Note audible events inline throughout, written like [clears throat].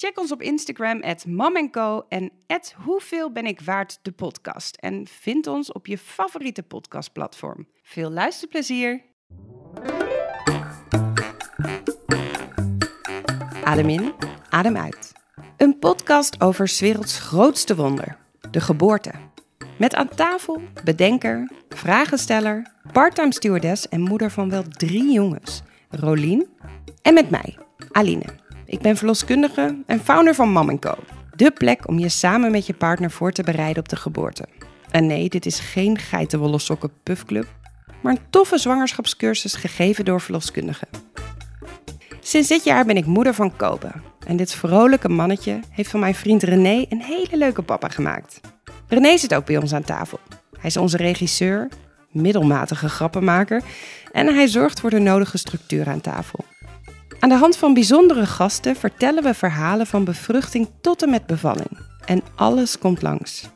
Check ons op Instagram, at en at Hoeveel ben ik waard de podcast. En vind ons op je favoriete podcastplatform. Veel luisterplezier! Adem in, adem uit. Een podcast over werelds grootste wonder, de geboorte. Met aan tafel bedenker, vragensteller, parttime stewardess en moeder van wel drie jongens, Rolien. En met mij, Aline. Ik ben verloskundige en founder van Mam Co. De plek om je samen met je partner voor te bereiden op de geboorte. En nee, dit is geen geitenwolle sokken maar een toffe zwangerschapscursus gegeven door verloskundigen. Sinds dit jaar ben ik moeder van Kobe. En dit vrolijke mannetje heeft van mijn vriend René een hele leuke papa gemaakt. René zit ook bij ons aan tafel. Hij is onze regisseur, middelmatige grappenmaker en hij zorgt voor de nodige structuur aan tafel. Aan de hand van bijzondere gasten vertellen we verhalen van bevruchting tot en met bevalling. En alles komt langs.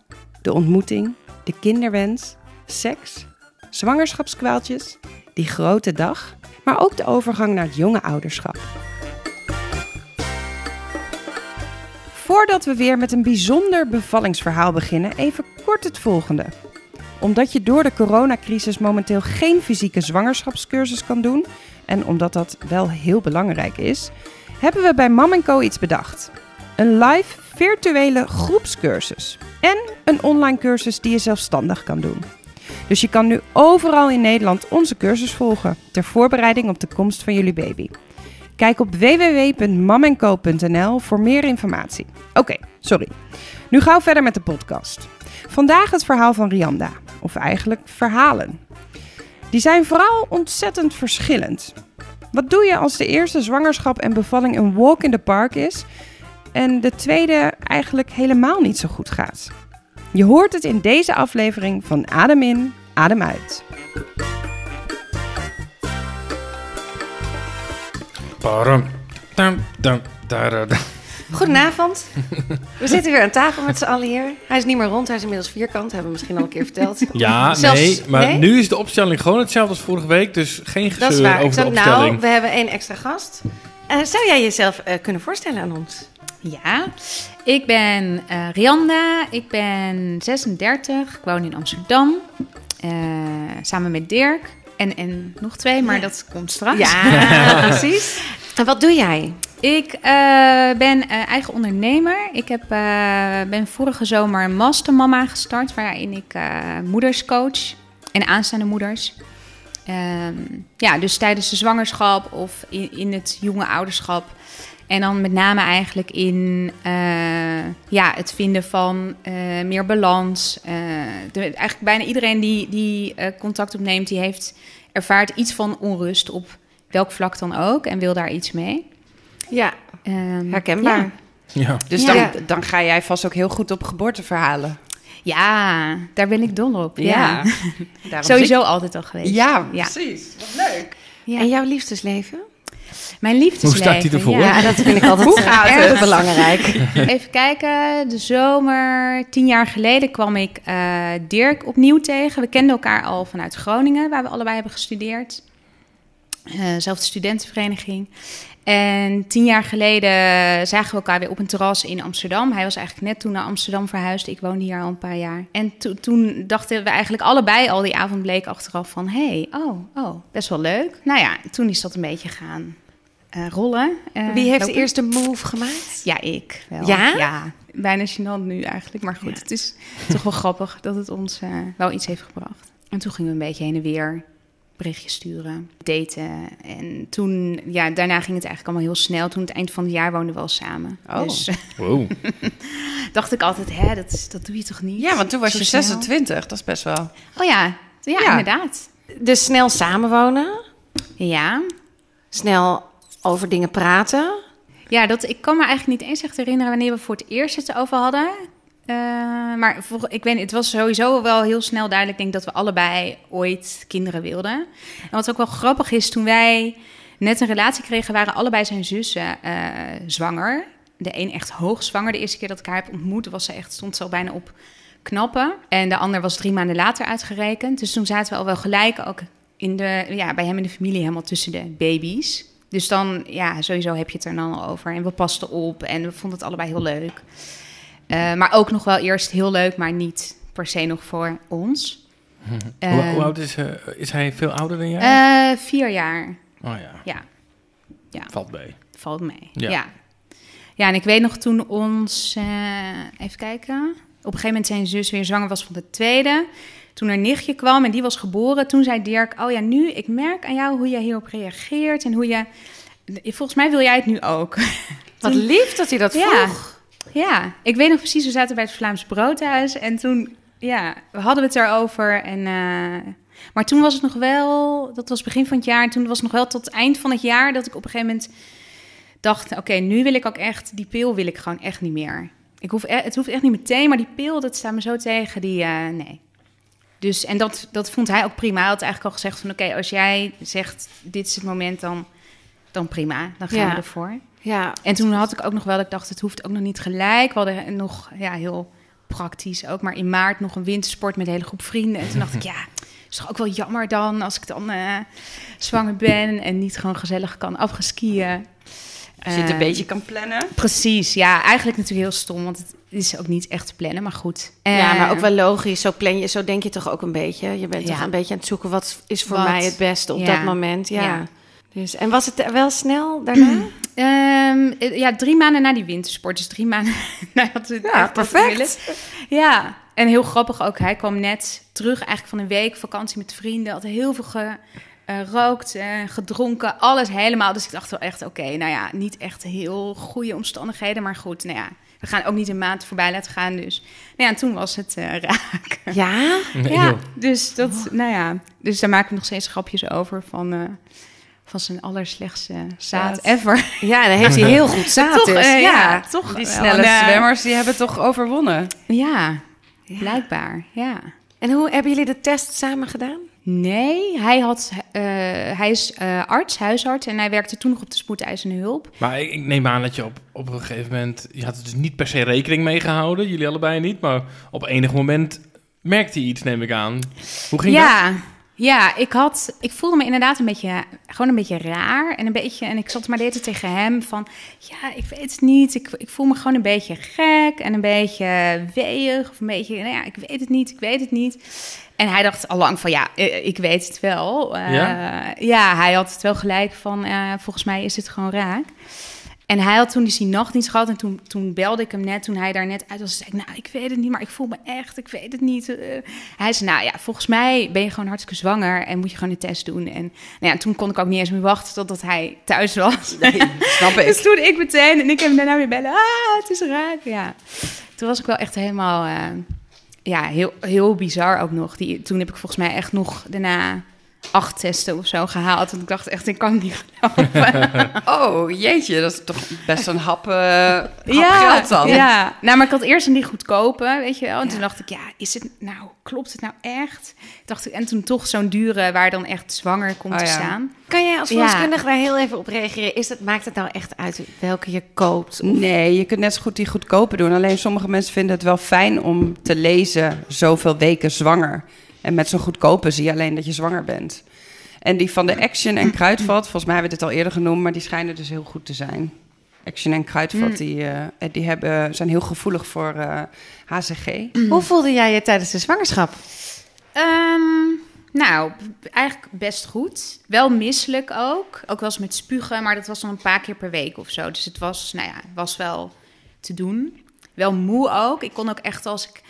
De ontmoeting, de kinderwens, seks, zwangerschapskwaaltjes, die grote dag, maar ook de overgang naar het jonge ouderschap. Voordat we weer met een bijzonder bevallingsverhaal beginnen, even kort het volgende. Omdat je door de coronacrisis momenteel geen fysieke zwangerschapscursus kan doen, en omdat dat wel heel belangrijk is, hebben we bij Mam Co iets bedacht. Een live virtuele groepscursus en een online cursus die je zelfstandig kan doen. Dus je kan nu overal in Nederland onze cursus volgen ter voorbereiding op de komst van jullie baby. Kijk op www.mamenco.nl voor meer informatie. Oké, sorry. Nu gauw verder met de podcast. Vandaag het verhaal van Rianda, of eigenlijk verhalen. Die zijn vooral ontzettend verschillend. Wat doe je als de eerste zwangerschap en bevalling een walk in the park is en de tweede eigenlijk helemaal niet zo goed gaat? Je hoort het in deze aflevering van Adem in, Adem uit. Goedenavond. We zitten weer aan tafel met z'n allen hier. Hij is niet meer rond, hij is inmiddels vierkant. Hebben we misschien al een keer verteld. Ja, Zelfs- nee, maar nee? nu is de opstelling gewoon hetzelfde als vorige week, dus geen Dat is gezeur waar. Ik over de zou- opstelling. nou, we hebben één extra gast. Eh, zou jij jezelf eh, kunnen voorstellen aan ons? Ja, ik ben eh, Rianda, ik ben 36, ik woon in Amsterdam, eh, samen met Dirk en, en nog twee, maar Ja. dat komt straks. Ja, [laughs] precies. En wat doe jij? Ik eh, ben eh, eigen ondernemer. Ik heb, eh, ben vorige zomer een mastermama gestart, waarin ik moeders coach en aanstaande moeders. Ehm, ja, dus tijdens de zwangerschap of in, in het jonge ouderschap. En dan met name eigenlijk in ja, het vinden van meer balans. Eigenlijk bijna iedereen die, die contact opneemt, die heeft ervaart iets van onrust op welk vlak dan ook en wil daar iets mee. Ja, Ehm, herkenbaar. Ja. Ja. Dus dan, dan ga jij vast ook heel goed op geboorteverhalen. Ja, daar ben ik dol op. Ja. [laughs] Sowieso altijd al geweest. Ja, Ja. precies. Wat leuk. Ja. En jouw liefdesleven? Mijn liefdesleven. Hoe staat die ervoor? Ja. Dat vind ik altijd Hoe gaat erg het? belangrijk. [laughs] Even kijken, de zomer, tien jaar geleden kwam ik eh, Dirk opnieuw tegen. We kenden elkaar al vanuit Groningen, waar we allebei hebben gestudeerd. Eh zelfde studentenvereniging. En tien jaar geleden zagen we elkaar weer op een terras in Amsterdam. Hij was eigenlijk net toen naar Amsterdam verhuisd. Ik woonde hier al een paar jaar. En to- toen dachten we eigenlijk allebei al die avond bleek achteraf van... hé, hey, oh, oh, best wel leuk. Nou ja, toen is dat een beetje gaan eh, rollen. eh, Wie heeft de lopen. eerste move gemaakt? Ja, ik wel. Ja? Ja, bijna gênant nu eigenlijk. Maar goed, het is toch wel [laughs] grappig dat het ons eh, wel iets heeft gebracht. En toen gingen we een beetje heen en weer berichtjes sturen, daten. En toen, ja, daarna ging het eigenlijk allemaal heel snel. Toen het eind van het jaar woonden we al samen. Oh. Dus [laughs] Wow. dacht ik altijd, hè, dat, is, dat doe je toch niet? Ja, want toen was Zo je snel. 26. Dat is best wel... Oh ja, ja, Ja. inderdaad. Dus snel samenwonen, Ja. snel over dingen praten. Ja, dat, ik kan me eigenlijk niet eens echt herinneren wanneer we voor het eerst het over hadden. Eh, maar ik weet, het was sowieso wel heel snel duidelijk, denk dat we allebei ooit kinderen wilden. En wat ook wel grappig is, toen wij net een relatie kregen, waren allebei zijn zussen eh, zwanger. De een echt hoogzwanger. De eerste keer dat ik haar heb ontmoet, was ze echt, stond ze al bijna op knappen. En de ander was drie maanden later uitgerekend. Dus toen zaten we al wel gelijk ook in de, ja, bij hem in de familie helemaal tussen de baby's. Dus dan, ja, sowieso heb je het er dan al over. En we pasten op en we vonden het allebei heel leuk. Eh, maar ook nog wel eerst heel leuk, maar niet per se nog voor ons. hoe, Eh, hoe oud is, eh, is hij? Veel ouder dan jij? eh, vier jaar, oh ja, ja, ja. valt mee. valt mee. Ja. Ja. ja. en ik weet nog toen ons, eh, even kijken. Op een gegeven moment zijn zus weer zwanger was van de tweede. Toen er nichtje kwam en die was geboren, toen zei Dirk: Oh ja, nu, ik merk aan jou hoe je hierop reageert en hoe je. Volgens mij wil jij het nu ook. [laughs] Wat lief dat hij dat Ja. vroeg. Ja, ik weet nog precies, we zaten bij het Vlaams Broodhuis en toen, ja, we hadden we het erover. En, eh, maar toen was het nog wel, dat was begin van het jaar, en toen was het nog wel tot het eind van het jaar dat ik op een gegeven moment dacht, oké, nu wil ik ook echt, die pil wil ik gewoon echt niet meer. Ik hoef, e- het hoeft echt niet meteen, maar die pil, dat staat me zo tegen, die, eh, nee. Dus, en dat, dat vond hij ook prima. Hij had eigenlijk al gezegd van, oké, als jij zegt, dit is het moment, dan, dan prima, dan gaan Ja. we ervoor. Ja. En toen had ik ook nog wel, dat ik dacht, het hoeft ook nog niet gelijk. We hadden nog, ja, heel praktisch ook, maar in maart nog een wintersport met een hele groep vrienden. En toen dacht ik, ja, is toch ook wel jammer dan als ik dan eh, zwanger ben en niet gewoon gezellig kan afgeskiën. Als je het een Eh, beetje kan plannen. Precies, ja, eigenlijk natuurlijk heel stom, want het is ook niet echt te plannen, maar goed. ja, Eh, maar ook wel logisch. Zo plan je, zo denk je toch ook een beetje. Je bent Ja. toch een beetje aan het zoeken wat is voor Wat? mij het beste op Ja. dat moment. Ja. Ja. Dus, en was het wel snel daarna? [clears throat] Ehm, eh, ja, drie maanden na die wintersport. Dus drie [laughs] maanden nadat we het Ja, echt perfect. Ja, en heel grappig ook. Hij kwam net terug eigenlijk van een week vakantie met vrienden. Had heel veel gerookt, eh gedronken, alles helemaal. Dus ik dacht wel echt, oké, nou ja, niet echt heel goede omstandigheden. Maar goed, nou ja, we gaan ook niet een maand voorbij laten gaan. Dus nou ja, en toen was het eh, [laughs] raak. Ja. Nee, Ja, joh. dus dat, nou ja, dus daar maken we nog steeds grapjes over van, eh, van zijn allerslechtste zaad Zaad. ever. Ja, dan heeft hij heel goed zaad. Toch, dus. eh, ja. ja, toch Die snelle eh, zwemmers, die hebben toch overwonnen. Ja, blijkbaar, ja. En hoe hebben jullie de test samen gedaan? Nee, hij, had, eh, hij is eh, arts, huisarts en hij werkte toen nog op de spoedeisende hulp. Maar ik, ik neem aan dat je op, op een gegeven moment... Je had er dus niet per se rekening mee gehouden, jullie allebei niet. Maar op enig moment merkte hij iets, neem ik aan. Hoe ging dat? Ja, ik, had, ik voelde me inderdaad een beetje, gewoon een beetje raar. En, een beetje, en ik zat maar tijd tegen hem van... Ja, ik weet het niet. Ik, ik voel me gewoon een beetje gek en een beetje weeg. Of een beetje, nou ja, ik weet het niet, ik weet het niet. En hij dacht al lang van, ja, eh, ik weet het wel. Eh, Ja? ja? hij had het wel gelijk van, eh, volgens mij is het gewoon raak. En hij had toen dus die nachtdienst gehad. En toen, toen belde ik hem net, toen hij daar net uit was. zei ik, nou, ik weet het niet, maar ik voel me echt, ik weet het niet. Eh, hij zei, nou ja, volgens mij ben je gewoon hartstikke zwanger. En moet je gewoon een test doen. En nou ja, toen kon ik ook niet eens meer wachten totdat hij thuis was. [laughs] Snap Dus ik. toen ik meteen, en ik heb hem daarna weer bellen. Ah, het is raak, ja. Toen was ik wel echt helemaal, eh, ja, heel, heel bizar ook nog. Die, toen heb ik volgens mij echt nog daarna acht testen of zo gehaald. En ik dacht echt, ik kan niet geloven. [laughs] Oh, jeetje, dat is toch best een hap, eh, hap geld dan. Ja, nou, maar ik had eerst een die goedkope, weet je wel. En toen dacht ik, ja, is het nou, klopt het nou echt? Dacht ik, en toen toch zo'n dure waar dan echt zwanger komt Oh, te ja. staan. Kan jij als Ja. verloskundige daar heel even op reageren? Is het, maakt het nou echt uit welke je koopt? Nee, je kunt net zo goed die goedkope doen. Alleen sommige mensen vinden het wel fijn om te lezen zoveel weken zwanger. En met zo'n goedkope zie je alleen dat je zwanger bent. En die van de Action en Kruidvat, volgens mij hebben we dit al eerder genoemd, maar die schijnen dus heel goed te zijn. Action en Kruidvat, Mm. die, eh, die hebben, zijn heel gevoelig voor eh, HCG. Hoe voelde jij je tijdens de zwangerschap? Ehm, nou, eigenlijk best goed. Wel misselijk ook. Ook wel eens met spugen, maar dat was dan een paar keer per week of zo. Dus het was, nou ja, was wel te doen. Wel moe ook. Ik kon ook echt als ik...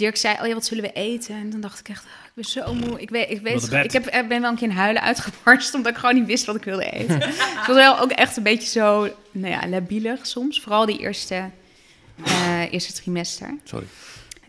Dirk zei, oh ja, wat zullen we eten? En dan dacht ik echt, oh, ik ben zo moe. Ik, weet, ik, weet, ik heb, ik ben wel een keer in huilen uitgebarst... omdat ik gewoon niet wist wat ik wilde eten. [laughs] het was wel ook echt een beetje zo, nou ja, labielig soms. Vooral die eerste, eh, eerste trimester. Sorry.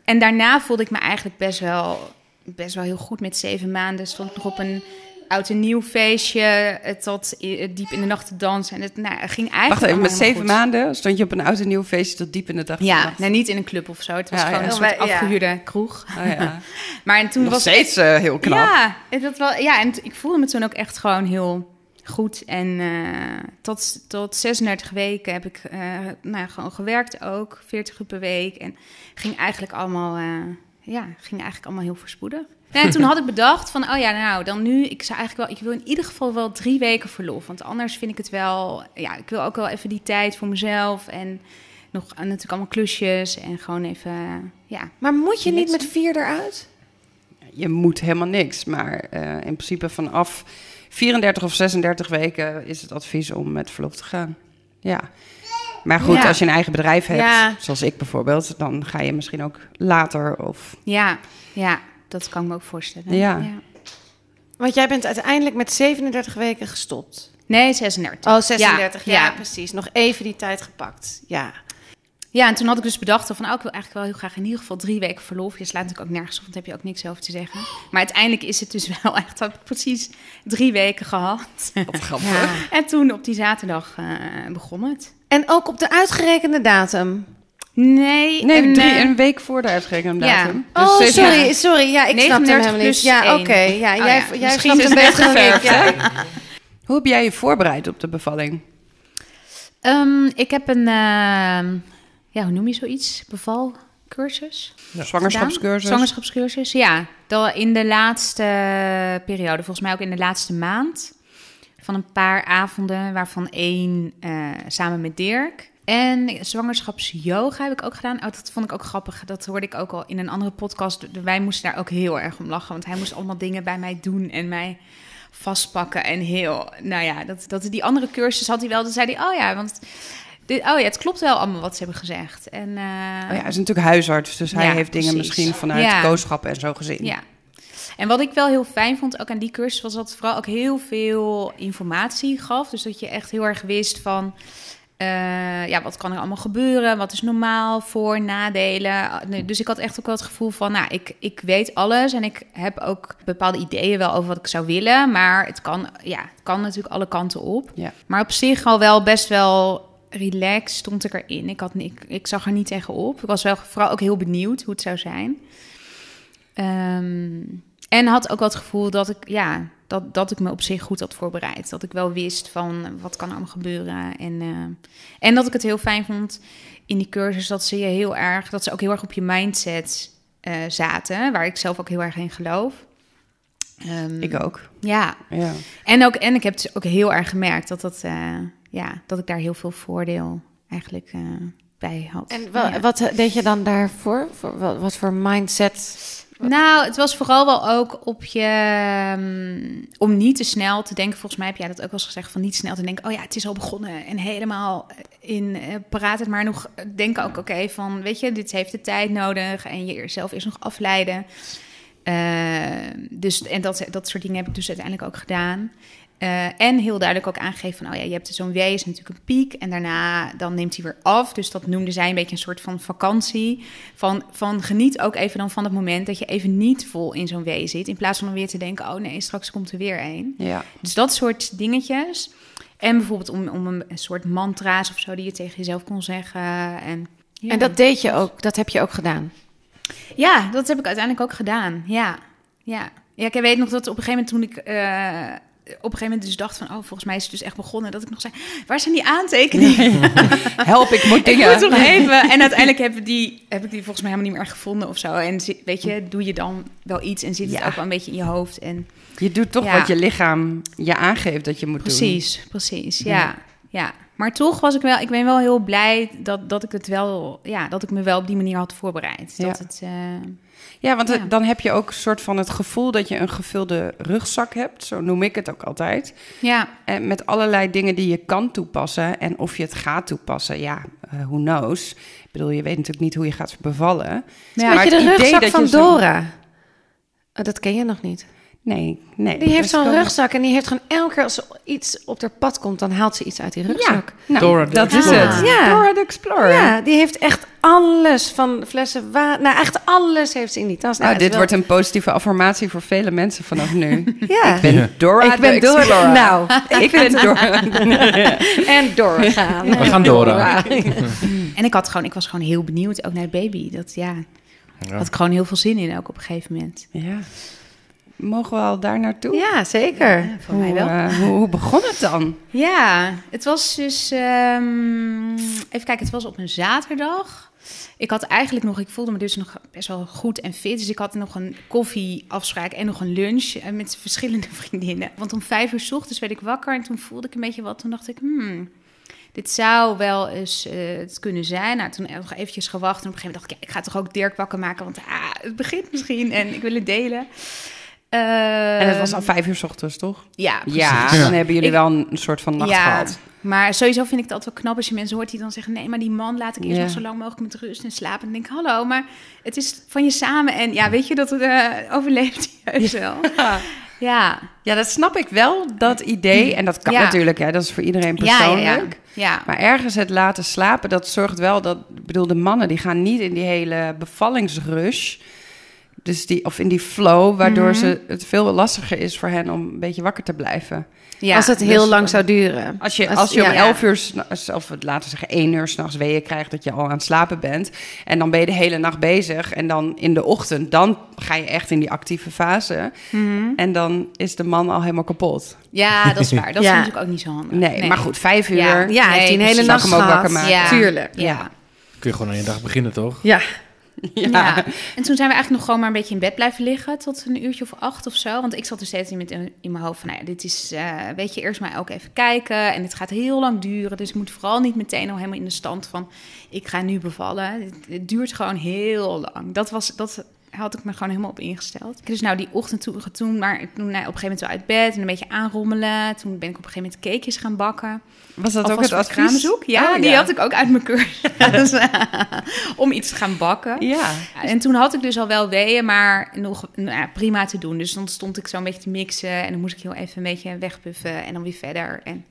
En daarna voelde ik me eigenlijk best wel, best wel heel goed met zeven maanden. Stond ik nog op een oud en nieuw feestje, eh, tot eh, diep in de nacht te dansen. En het nou, ging eigenlijk Wacht even, met zeven goed. maanden stond je op een oud en nieuw feestje tot diep in de dag. Ja, nou, niet in een club of zo. Het was Ja, gewoon ja. een soort Ja. afgehuurde kroeg. Oh, ja. [laughs] Maar en toen Nog was steeds eh, heel knap. Ja, dat wel, ja, en ik voelde me toen ook echt gewoon heel goed. En eh, tot, tot 36 weken heb ik eh, nou, ja, gewoon gewerkt ook, 40 uur per week. En ging eigenlijk allemaal, eh, ja, ging eigenlijk allemaal heel voorspoedig. En toen had ik bedacht van, oh ja, nou, dan nu, ik zou eigenlijk wel, ik wil in ieder geval wel drie weken verlof. Want anders vind ik het wel, ja, ik wil ook wel even die tijd voor mezelf. En nog natuurlijk allemaal klusjes en gewoon even, ja. Maar moet je niet met vier eruit? Je moet helemaal niks. Maar eh, in principe vanaf 34 of 36 weken is het advies om met verlof te gaan. Ja. Maar goed, Ja. als je een eigen bedrijf hebt, Ja. zoals ik bijvoorbeeld, dan ga je misschien ook later of... Ja, ja, dat kan ik me ook voorstellen. Ja. Want jij bent uiteindelijk met 37 weken gestopt. Nee, 36. Oh, 36, ja, ja. precies. Nog even die tijd gepakt. Ja. Ja, en toen had ik dus bedacht van, oh, ik wil eigenlijk wel heel graag in ieder geval drie weken verlof. Je slaat natuurlijk ook nergens op, want daar heb je ook niks over te zeggen. Maar uiteindelijk is het dus [laughs] wel echt, had ik precies drie weken gehad. Wat grappig. ja. en toen op die zaterdag eh, begon het. En ook op de uitgerekende datum. Nee, Nee, en, drie, eh, een week voor de uitgerekende ja. datum. oh, steeds- sorry, sorry. Ja, ik snap hem 39 helemaal niet. plus Ja, één. oké. Ja, Oh jij, ja, jij snapt het beter dan ik. Ja. Hoe heb jij je voorbereid op de bevalling? ehm, ik heb een, ehm, ja, hoe noem je zoiets? Bevalcursus? Zwangerschapscursus? Zwangerschapscursus, ja. Dat in de laatste periode, volgens mij ook in de laatste maand. Van een paar avonden, waarvan één eh, samen met Dirk. En zwangerschapsyoga heb ik ook gedaan. Oh, dat vond ik ook grappig. Dat hoorde ik ook al in een andere podcast. Wij moesten daar ook heel erg om lachen. Want hij moest allemaal dingen bij mij doen en mij vastpakken. En heel, nou ja, dat, dat die andere cursus had hij wel. Dan zei hij, oh ja, want... Dit, oh ja, het klopt wel allemaal wat ze hebben gezegd. En, eh, Oh ja, hij is natuurlijk huisarts, dus hij Ja, heeft dingen precies. misschien vanuit Ja. kooschap en zo gezien. Ja. En wat ik wel heel fijn vond, ook aan die cursus, was dat het vooral ook heel veel informatie gaf. Dus dat je echt heel erg wist van, eh, ja, wat kan er allemaal gebeuren? Wat is normaal, voor, nadelen? Nee, Dus ik had echt ook wel het gevoel van, nou, ik, ik weet alles en ik heb ook bepaalde ideeën wel over wat ik zou willen. Maar het kan, ja, het kan natuurlijk alle kanten op. Ja. Maar op zich al wel best wel relaxed stond ik erin. Ik, had, ik, ik zag er niet tegenop. Ik was wel vooral ook heel benieuwd hoe het zou zijn. Ehm, en had ook wel het gevoel dat ik, ja, dat, dat ik me op zich goed had voorbereid. Dat ik wel wist van wat kan er allemaal gebeuren. En, eh, en dat ik het heel fijn vond in die cursus dat ze je heel erg, dat ze ook heel erg op je mindset eh, zaten, waar ik zelf ook heel erg in geloof. Ehm, Ik ook. Ja, Ja. en, ook, en ik heb dus ook heel erg gemerkt dat, dat, eh, ja, dat ik daar heel veel voordeel eigenlijk eh, bij had. En Ja. wat deed je dan daarvoor? Voor, wat, wat voor mindset? Nou, het was vooral wel ook op je... mm, om niet te snel te denken... Volgens mij heb jij dat ook wel eens gezegd... van niet snel te denken... oh ja, het is al begonnen en helemaal in uh, paraat het... maar nog denken ook, oké, van... weet je, dit heeft de tijd nodig... en jezelf eerst nog afleiden. Uh, dus, en dat, dat soort dingen heb ik dus uiteindelijk ook gedaan... Uh, en heel duidelijk ook aangegeven van, oh ja, je hebt zo'n wee is natuurlijk een piek en daarna dan neemt hij weer af. Dus dat noemde zij een beetje een soort van vakantie. Van, van geniet ook even dan van het moment dat je even niet vol in zo'n wee zit. In plaats van dan weer te denken, oh nee, straks komt er weer een. Ja. Dus dat soort dingetjes. En bijvoorbeeld om, om een, een soort mantra's of zo die je tegen jezelf kon zeggen. En, ja. en dat deed je ook, dat heb je ook gedaan? Ja, dat heb ik uiteindelijk ook gedaan. Ja, ja. ja ik weet nog dat op een gegeven moment toen ik... Uh, op een gegeven moment dus dacht van... oh, volgens mij is het dus echt begonnen. Dat ik nog zei, waar zijn die aantekeningen? Help, ik moet [laughs] dingen. ik moet toch even. En uiteindelijk heb ik, die, heb ik die volgens mij helemaal niet meer gevonden of zo. En weet je, doe je dan wel iets en zit het Ja. ook wel een beetje in je hoofd. En, Je doet toch Ja. wat je lichaam je aangeeft dat je moet precies, precies. Ja, Ja. ja. Maar toch was ik wel... Ik ben wel heel blij dat, dat ik het wel... Ja, dat ik me wel op die manier had voorbereid. Ja. Dat het... eh, doen. Ja, want Ja. eh, dan heb je ook een soort van het gevoel dat je een gevulde rugzak hebt. Zo noem ik het ook altijd. ja, En met allerlei dingen die je kan toepassen. En of je het gaat toepassen, ja, eh who knows. Ik bedoel, je weet natuurlijk niet hoe je gaat bevallen. Ja. Maar Weet je de rugzak dat van Dora? Oh, dat ken je nog niet. Nee, nee. Die heeft zo'n rugzak en die heeft gewoon elke keer als er iets op haar pad komt, dan haalt ze iets uit die rugzak. Nou, Dora the dat is het. Ja. Dora the Explorer. Ja, die heeft echt alles van flessen water. Nou, echt alles heeft ze in die tas. Nou, Nou, het dit wordt een positieve affirmatie voor vele mensen vanaf nu. [laughs] Ja. Ik ben Dora Ik ben the Dora. Explorer. Nou, [laughs] ik ben Dora. [laughs] en doorgaan. We gaan Dora. En ik, had gewoon, ik was gewoon heel benieuwd, ook naar de baby. Dat ja, Ja. had ik gewoon heel veel zin in, ook op een gegeven moment. Ja. Mogen we al daar naartoe? Ja, zeker. Ja, voor Hoe, mij wel. eh, hoe, [laughs] hoe begon het dan? Ja, het was dus. ehm, even kijken, het was op een zaterdag. Ik had eigenlijk nog, ik voelde me dus nog best wel goed en fit. Dus ik had nog een koffieafspraak en nog een lunch eh, met verschillende [laughs] vriendinnen. Want om vijf uur 's ochtends werd ik wakker en toen voelde ik een beetje wat. Toen dacht ik, hmm, dit zou wel eens eh, het kunnen zijn. Nou, toen nog eventjes gewacht en op een gegeven moment dacht ik, ja, ik ga toch ook Dirk wakker maken, want ah, het begint misschien en ik wil het delen. En het was Ehm, al vijf uur 's ochtends, toch? Ja, Ja, precies. dan hebben jullie Ik- wel een soort van nacht gehad. Maar sowieso vind ik het altijd wel knap als je mensen hoort die dan zeggen... nee, maar die man laat ik eerst Ja. nog zo lang mogelijk met rust en slapen. En dan denk ik, hallo, maar het is van je samen. En ja, weet je, dat uh, overleeft hij juist wel. [laughs] Ja. Ja, dat snap ik wel, dat idee. En dat kan Ja. natuurlijk, hè, dat is voor iedereen Ja, ja, persoonlijk. ja. ja. Maar ergens het laten slapen, dat zorgt wel dat... Ik bedoel, de mannen die gaan niet in die hele bevallingsrush... Dus die, of in die flow, waardoor Mhm. ze, het veel lastiger is voor hen om een beetje wakker te blijven. Ja, als het heel dus, lang eh, zou duren. Als je, Als- als je om ja. 11 uur, of laten we zeggen 1 uur s'nachts weeën krijgt dat je al aan het slapen bent. En dan ben je de hele nacht bezig. En dan in de ochtend, dan ga je echt in die actieve fase. Mhm. En dan is de man al helemaal kapot. ja, dat is [laughs] waar. Dat is Ja. natuurlijk ook niet zo handig. Nee, maar goed, 5 uur. Ja. Ja, hij heeft een hele nacht hem ook wakker maken? Ja. Tuurlijk. Ja. Kun je gewoon aan je dag beginnen, toch? Ja. [laughs] Ja. Ja. En toen zijn we eigenlijk nog gewoon maar een beetje in bed blijven liggen tot een uurtje of acht of zo. Want ik zat dus steeds in, met, in mijn hoofd van, nou ja, dit is, eh, weet je, eerst maar ook even kijken. En het gaat heel lang duren, dus ik moet vooral niet meteen al helemaal in de stand van, ik ga nu bevallen. Het, het duurt gewoon heel lang. Dat was, dat had ik me gewoon helemaal op ingesteld. Dus nou, die ochtend toen, toen maar toen nou, op een gegeven moment wel uit bed en een beetje aanrommelen. Toen ben ik op een gegeven moment cakejes gaan bakken. Was dat ook Alvast het advies? Ja, Oh, die had ik ook uit mijn cursus. [laughs] [laughs] om iets te gaan bakken. Ja. En toen had ik dus al wel weeën, maar nog nou, prima te doen. Dus dan stond ik zo een beetje te mixen en dan moest ik heel even een beetje wegpuffen en dan weer verder. En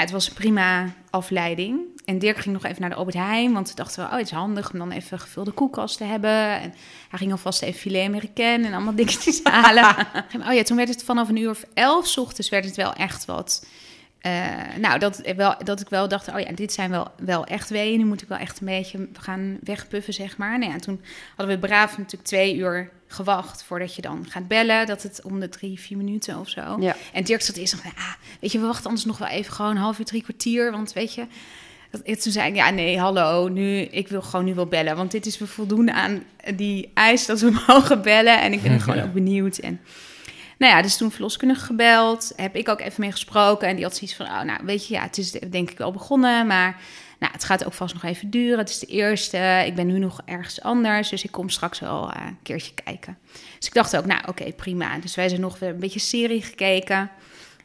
het was een prima afleiding. En Dirk ging nog even naar de Albert Heijn, want we dachten we, oh, het is handig om dan even gevulde koelkast te hebben. En hij ging alvast even filet américain en allemaal [laughs] dingetjes halen. [laughs] oh ja, toen werd het vanaf een uur of elf 's ochtends werd het wel echt wat... eh, nou, dat, wel, dat ik wel dacht, oh ja, dit zijn wel, wel echt weeën. Nu moet ik wel echt een beetje gaan wegpuffen, zeg maar. Nou ja, toen hadden we braaf natuurlijk twee uur gewacht voordat je dan gaat bellen. Dat het om de drie, vier minuten of zo. Ja. En Dirk zat eerst nog ah, weet je, we wachten anders nog wel even gewoon een half uur, drie kwartier. Want weet je, dat, en toen zei ik, ja, nee, hallo, nu, ik wil gewoon nu wel bellen. Want dit is weer voldoende aan die eis dat we [laughs] mogen bellen. En ik ben [laughs] gewoon ook benieuwd. En nou ja, dus toen verloskundige gebeld. Heb ik ook even mee gesproken. En die had zoiets van, oh, nou, weet je, ja, het is denk ik wel begonnen. Maar nou, het gaat ook vast nog even duren. Het is de eerste. Ik ben nu nog ergens anders. Dus ik kom straks wel eh, een keertje kijken. Dus ik dacht ook, nou, oké, prima. Dus wij zijn nog weer een beetje serie gekeken.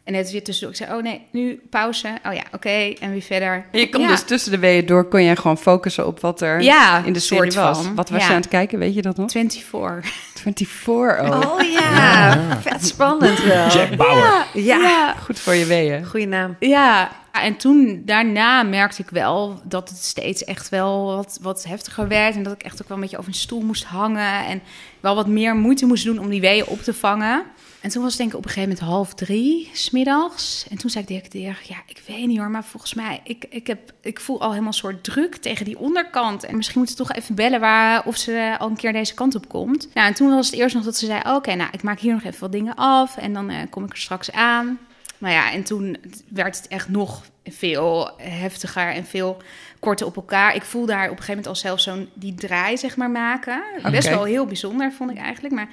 En net weer tussendoor. Ik zei, oh nee, nu pauze. Oh ja, oké. En weer verder. En je kon ja. dus tussen de weeën door, kon je gewoon focussen op wat er Ja, in de serie soort was. van. Wat was Ja. je aan het kijken, weet je dat nog? 24. 24, oh. Oh ja, vet spannend wel. Jack Bauer. Ja, Goed voor je weeën. goede naam. Ja, en toen daarna merkte ik wel dat het steeds echt wel wat, wat heftiger werd. En dat ik echt ook wel een beetje over een stoel moest hangen. En wel wat meer moeite moest doen om die weeën op te vangen. En toen was het denk ik op een gegeven moment half drie, smiddags. En toen zei ik tegen Dirk, ja, ik weet niet hoor, maar volgens mij, ik, ik, heb, ik voel al helemaal een soort druk tegen die onderkant. En misschien moeten we toch even bellen waar, of ze al een keer deze kant op komt. Nou, en toen was het eerst nog dat ze zei, oké, nou, ik maak hier nog even wat dingen af. En dan eh, kom ik er straks aan. Nou ja, en toen werd het echt nog veel heftiger en veel korter op elkaar. Ik voelde haar op een gegeven moment al zelf zo'n die draai, zeg maar, maken. Best wel heel bijzonder, vond ik eigenlijk. Maar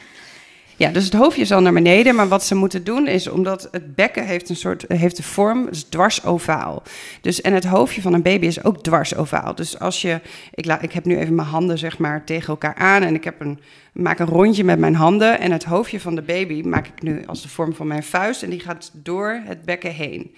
Ja, dus het hoofdje is al naar beneden. Maar wat ze moeten doen is, omdat het bekken heeft een soort heeft de vorm, is dwars ovaal. Dus, en het hoofdje van een baby is ook dwars ovaal. Dus als je, ik, la, ik heb nu even mijn handen zeg maar tegen elkaar aan en ik heb een, maak een rondje met mijn handen. En het hoofdje van de baby maak ik nu als de vorm van mijn vuist en die gaat door het bekken heen.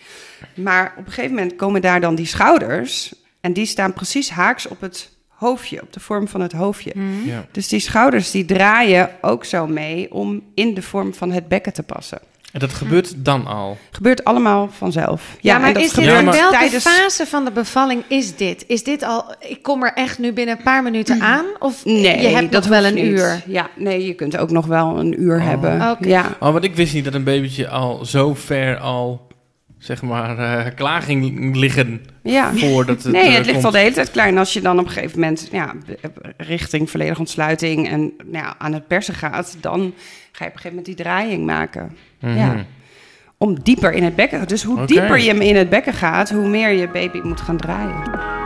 Maar op een gegeven moment komen daar dan die schouders en die staan precies haaks op het hoofdje, op de vorm van het hoofdje. Mhm. Ja. Dus die schouders die draaien ook zo mee om in de vorm van het bekken te passen. En dat gebeurt dan al. Gebeurt allemaal vanzelf. Ja, maar en dat is dit Ja, in maar- welke tijdens- fase van de bevalling is dit? Is dit al, ik kom er echt nu binnen een paar minuten aan? Of Nee, je hebt dat nog wel een niet. uur? Ja, nee, je kunt ook nog wel een uur Oh. hebben. Oké. Ja. Oh, want ik wist niet dat een babytje al zo ver al, zeg maar, klaar ging liggen ja. voordat het Nee, eh, het ligt al de hele tijd klaar. En als je dan op een gegeven moment ja, richting volledige ontsluiting en nou ja, aan het persen gaat, dan ga je op een gegeven moment die draaiing maken. Mhm. Ja. Om dieper in het bekken. Dus hoe dieper je hem in het bekken gaat, hoe meer je baby moet gaan draaien.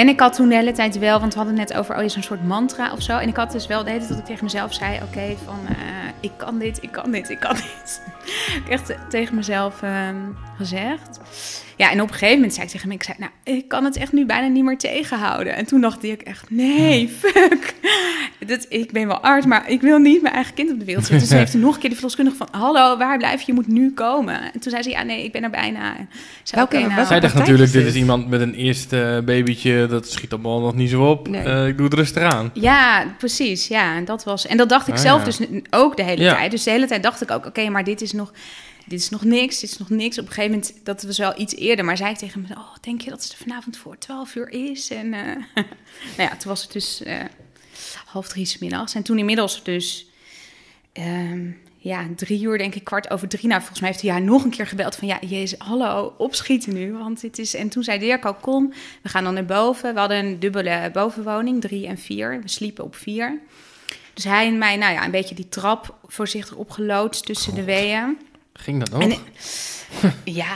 En ik had toen de hele tijd wel, want we hadden het net over, oh, is een soort mantra of zo. En ik had dus wel de hele dat ik tegen mezelf zei, oké, van eh, ik kan dit, ik kan dit, ik kan dit. [laughs] ik echt tegen mezelf ehm, gezegd. Ja, en op een gegeven moment zei ik tegen me, ik zei, nou, ik kan het echt nu bijna niet meer tegenhouden. En toen dacht ik echt, nee, fuck. Dat, ik ben wel arts, maar ik wil niet mijn eigen kind op de wereld zetten. Dus toen heeft hij nog een keer de verloskundige van, hallo, waar blijf je? Je moet nu komen. En toen zei ze, ja, nee, ik ben er bijna. Zei, Welke- oké, nou, Zij dacht natuurlijk, dit is iemand met een eerste babytje, dat schiet allemaal nog niet zo op. Nee. Eh, ik doe het rustig aan. Ja, precies. Ja, en dat was. En dat dacht ik Ah, zelf ja. dus ook de hele Ja. tijd. Dus de hele tijd dacht ik ook: oké, maar dit is nog. Dit is nog niks, dit is nog niks. Op een gegeven moment, dat was wel iets eerder, maar zei ik tegen me: Oh, denk je dat het vanavond voor 12 uur is? En eh, [laughs] nou ja, toen was het dus eh, half drie 's middags. En toen inmiddels dus, ehm, ja, drie uur, denk ik, kwart over drie. Nou, volgens mij heeft hij haar nog een keer gebeld van: Ja, jezus, hallo, opschieten nu. Want dit is. En toen zei Dirk al: Kom, we gaan dan naar boven. We hadden een dubbele bovenwoning, drie en vier. We sliepen op vier. Dus hij en mij, nou ja, een beetje die trap voorzichtig opgeloodst tussen de weeën. Ging dat nog? En, ja,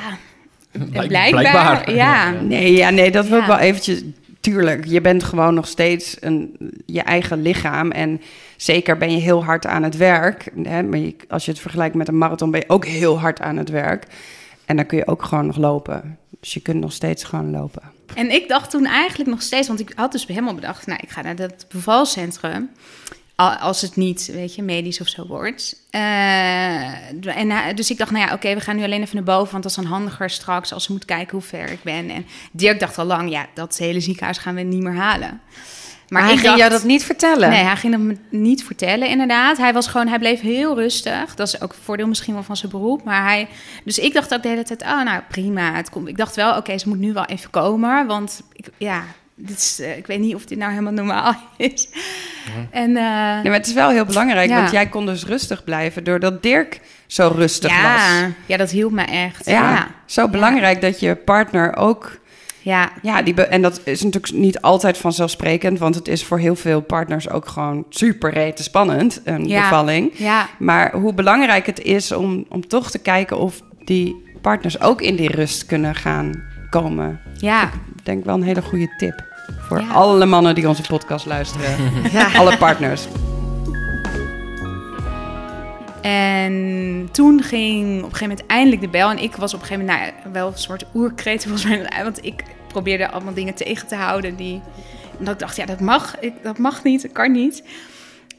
Blijk- [laughs] blijkbaar, ja. Nee, ja, nee, dat wil ik wel eventjes. Tuurlijk, je bent gewoon nog steeds een, je eigen lichaam. En zeker ben je heel hard aan het werk. Hè, maar je- als je het vergelijkt met een marathon, ben je ook heel hard aan het werk. En dan kun je ook gewoon nog lopen. Dus je kunt nog steeds gewoon lopen. En ik dacht toen eigenlijk nog steeds, want ik had dus helemaal bedacht, nou, ik ga naar dat bevalcentrum. Al- Als het niet, weet je, medisch of zo wordt. Eh, en, hij- dus ik dacht, nou ja, oké, we gaan nu alleen even naar boven, want dat is dan handiger straks als ze moet kijken hoe ver ik ben. En Dirk dacht al lang, ja, dat hele ziekenhuis gaan we niet meer halen. Maar hij ging dacht- jou dat niet vertellen? Nee, hij ging me niet vertellen, inderdaad. Hij was gewoon, hij bleef heel rustig. Dat is ook een voordeel misschien wel van zijn beroep. Maar hij, dus ik dacht ook de hele tijd, oh nou prima. Het komt. Ik dacht wel, oké, ze moet nu wel even komen. Want ik, ja, dit is, eh, ik weet niet of dit nou helemaal normaal is. En eh, Nee, maar het is wel heel belangrijk, Ja. want jij kon dus rustig blijven doordat Dirk zo rustig ja, was. ja, dat hielp me echt. Ja, Ja, zo belangrijk dat je partner ook ja. Ja, die en dat is natuurlijk niet altijd vanzelfsprekend, want het is voor heel veel partners ook gewoon super rete spannend, een Ja. bevalling. ja. Maar hoe belangrijk het is om, om toch te kijken of die partners ook in die rust kunnen gaan komen. ja. Ik denk wel een hele goede tip voor Ja. alle mannen die onze podcast luisteren. [laughs] Ja. alle partners. En toen ging op een gegeven moment eindelijk de bel. En ik was op een gegeven moment nou, wel een soort oerkreet volgens mij. Want ik probeerde allemaal dingen tegen te houden. Die, omdat ik dacht, ja, dat mag, ik, dat mag niet, dat kan niet.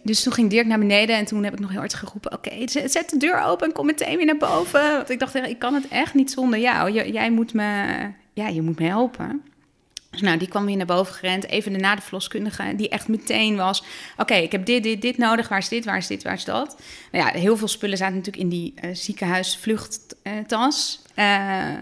Dus toen ging Dirk naar beneden en toen heb ik nog heel hard geroepen... oké, zet zet de deur open en kom meteen weer naar boven. Want ik dacht, ik kan het echt niet zonder jou. Jij moet me, ja, je moet me helpen. Nou, die kwam weer naar boven gerend. Even daarna de verloskundige, die echt meteen was... Oké, ik heb dit, dit, dit nodig. Waar is dit, waar is dit, waar is dat? Nou ja, heel veel spullen zaten natuurlijk in die eh ziekenhuisvluchttas. Eh,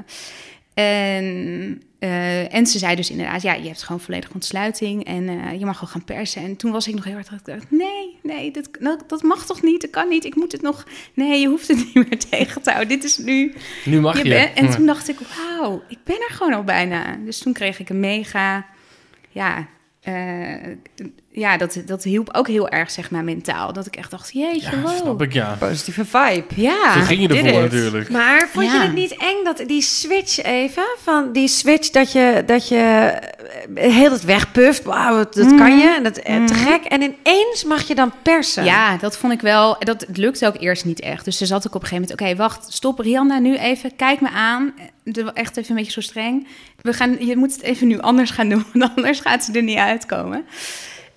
en, eh, en ze zei dus inderdaad, ja, je hebt gewoon volledige ontsluiting en eh, je mag gewoon gaan persen. En toen was ik nog heel hard, dat ik dacht, nee, nee, dat, dat, dat mag toch niet, dat kan niet. Ik moet het nog, nee, je hoeft het [laughs] niet meer tegen te houden. Dit is nu, Nu mag je. je bent- en toen dacht ik, wauw, ik ben er gewoon al bijna. Dus toen kreeg ik een mega, ja, eh, ja dat, dat hielp ook heel erg, zeg maar, mentaal. Dat ik echt dacht, jeetje, Ja, wow. snap ik, ja. Positieve vibe. Ja, Zo ging je ervoor natuurlijk. Maar vond je het niet eng dat die switch even van die switch dat je dat je eh, heel het wegpuft, wauw, dat, dat kan je, en dat eh, te gek, en ineens mag je dan persen. Ja, dat vond ik wel. Dat het lukte ook eerst niet echt. Dus ze zat ook op een gegeven moment. Oké, wacht, stop, Rihanna, nu even. Kijk me aan. Echt even een beetje zo streng. We gaan, je moet het even nu anders gaan doen, [laughs] want anders gaat ze er niet uitkomen.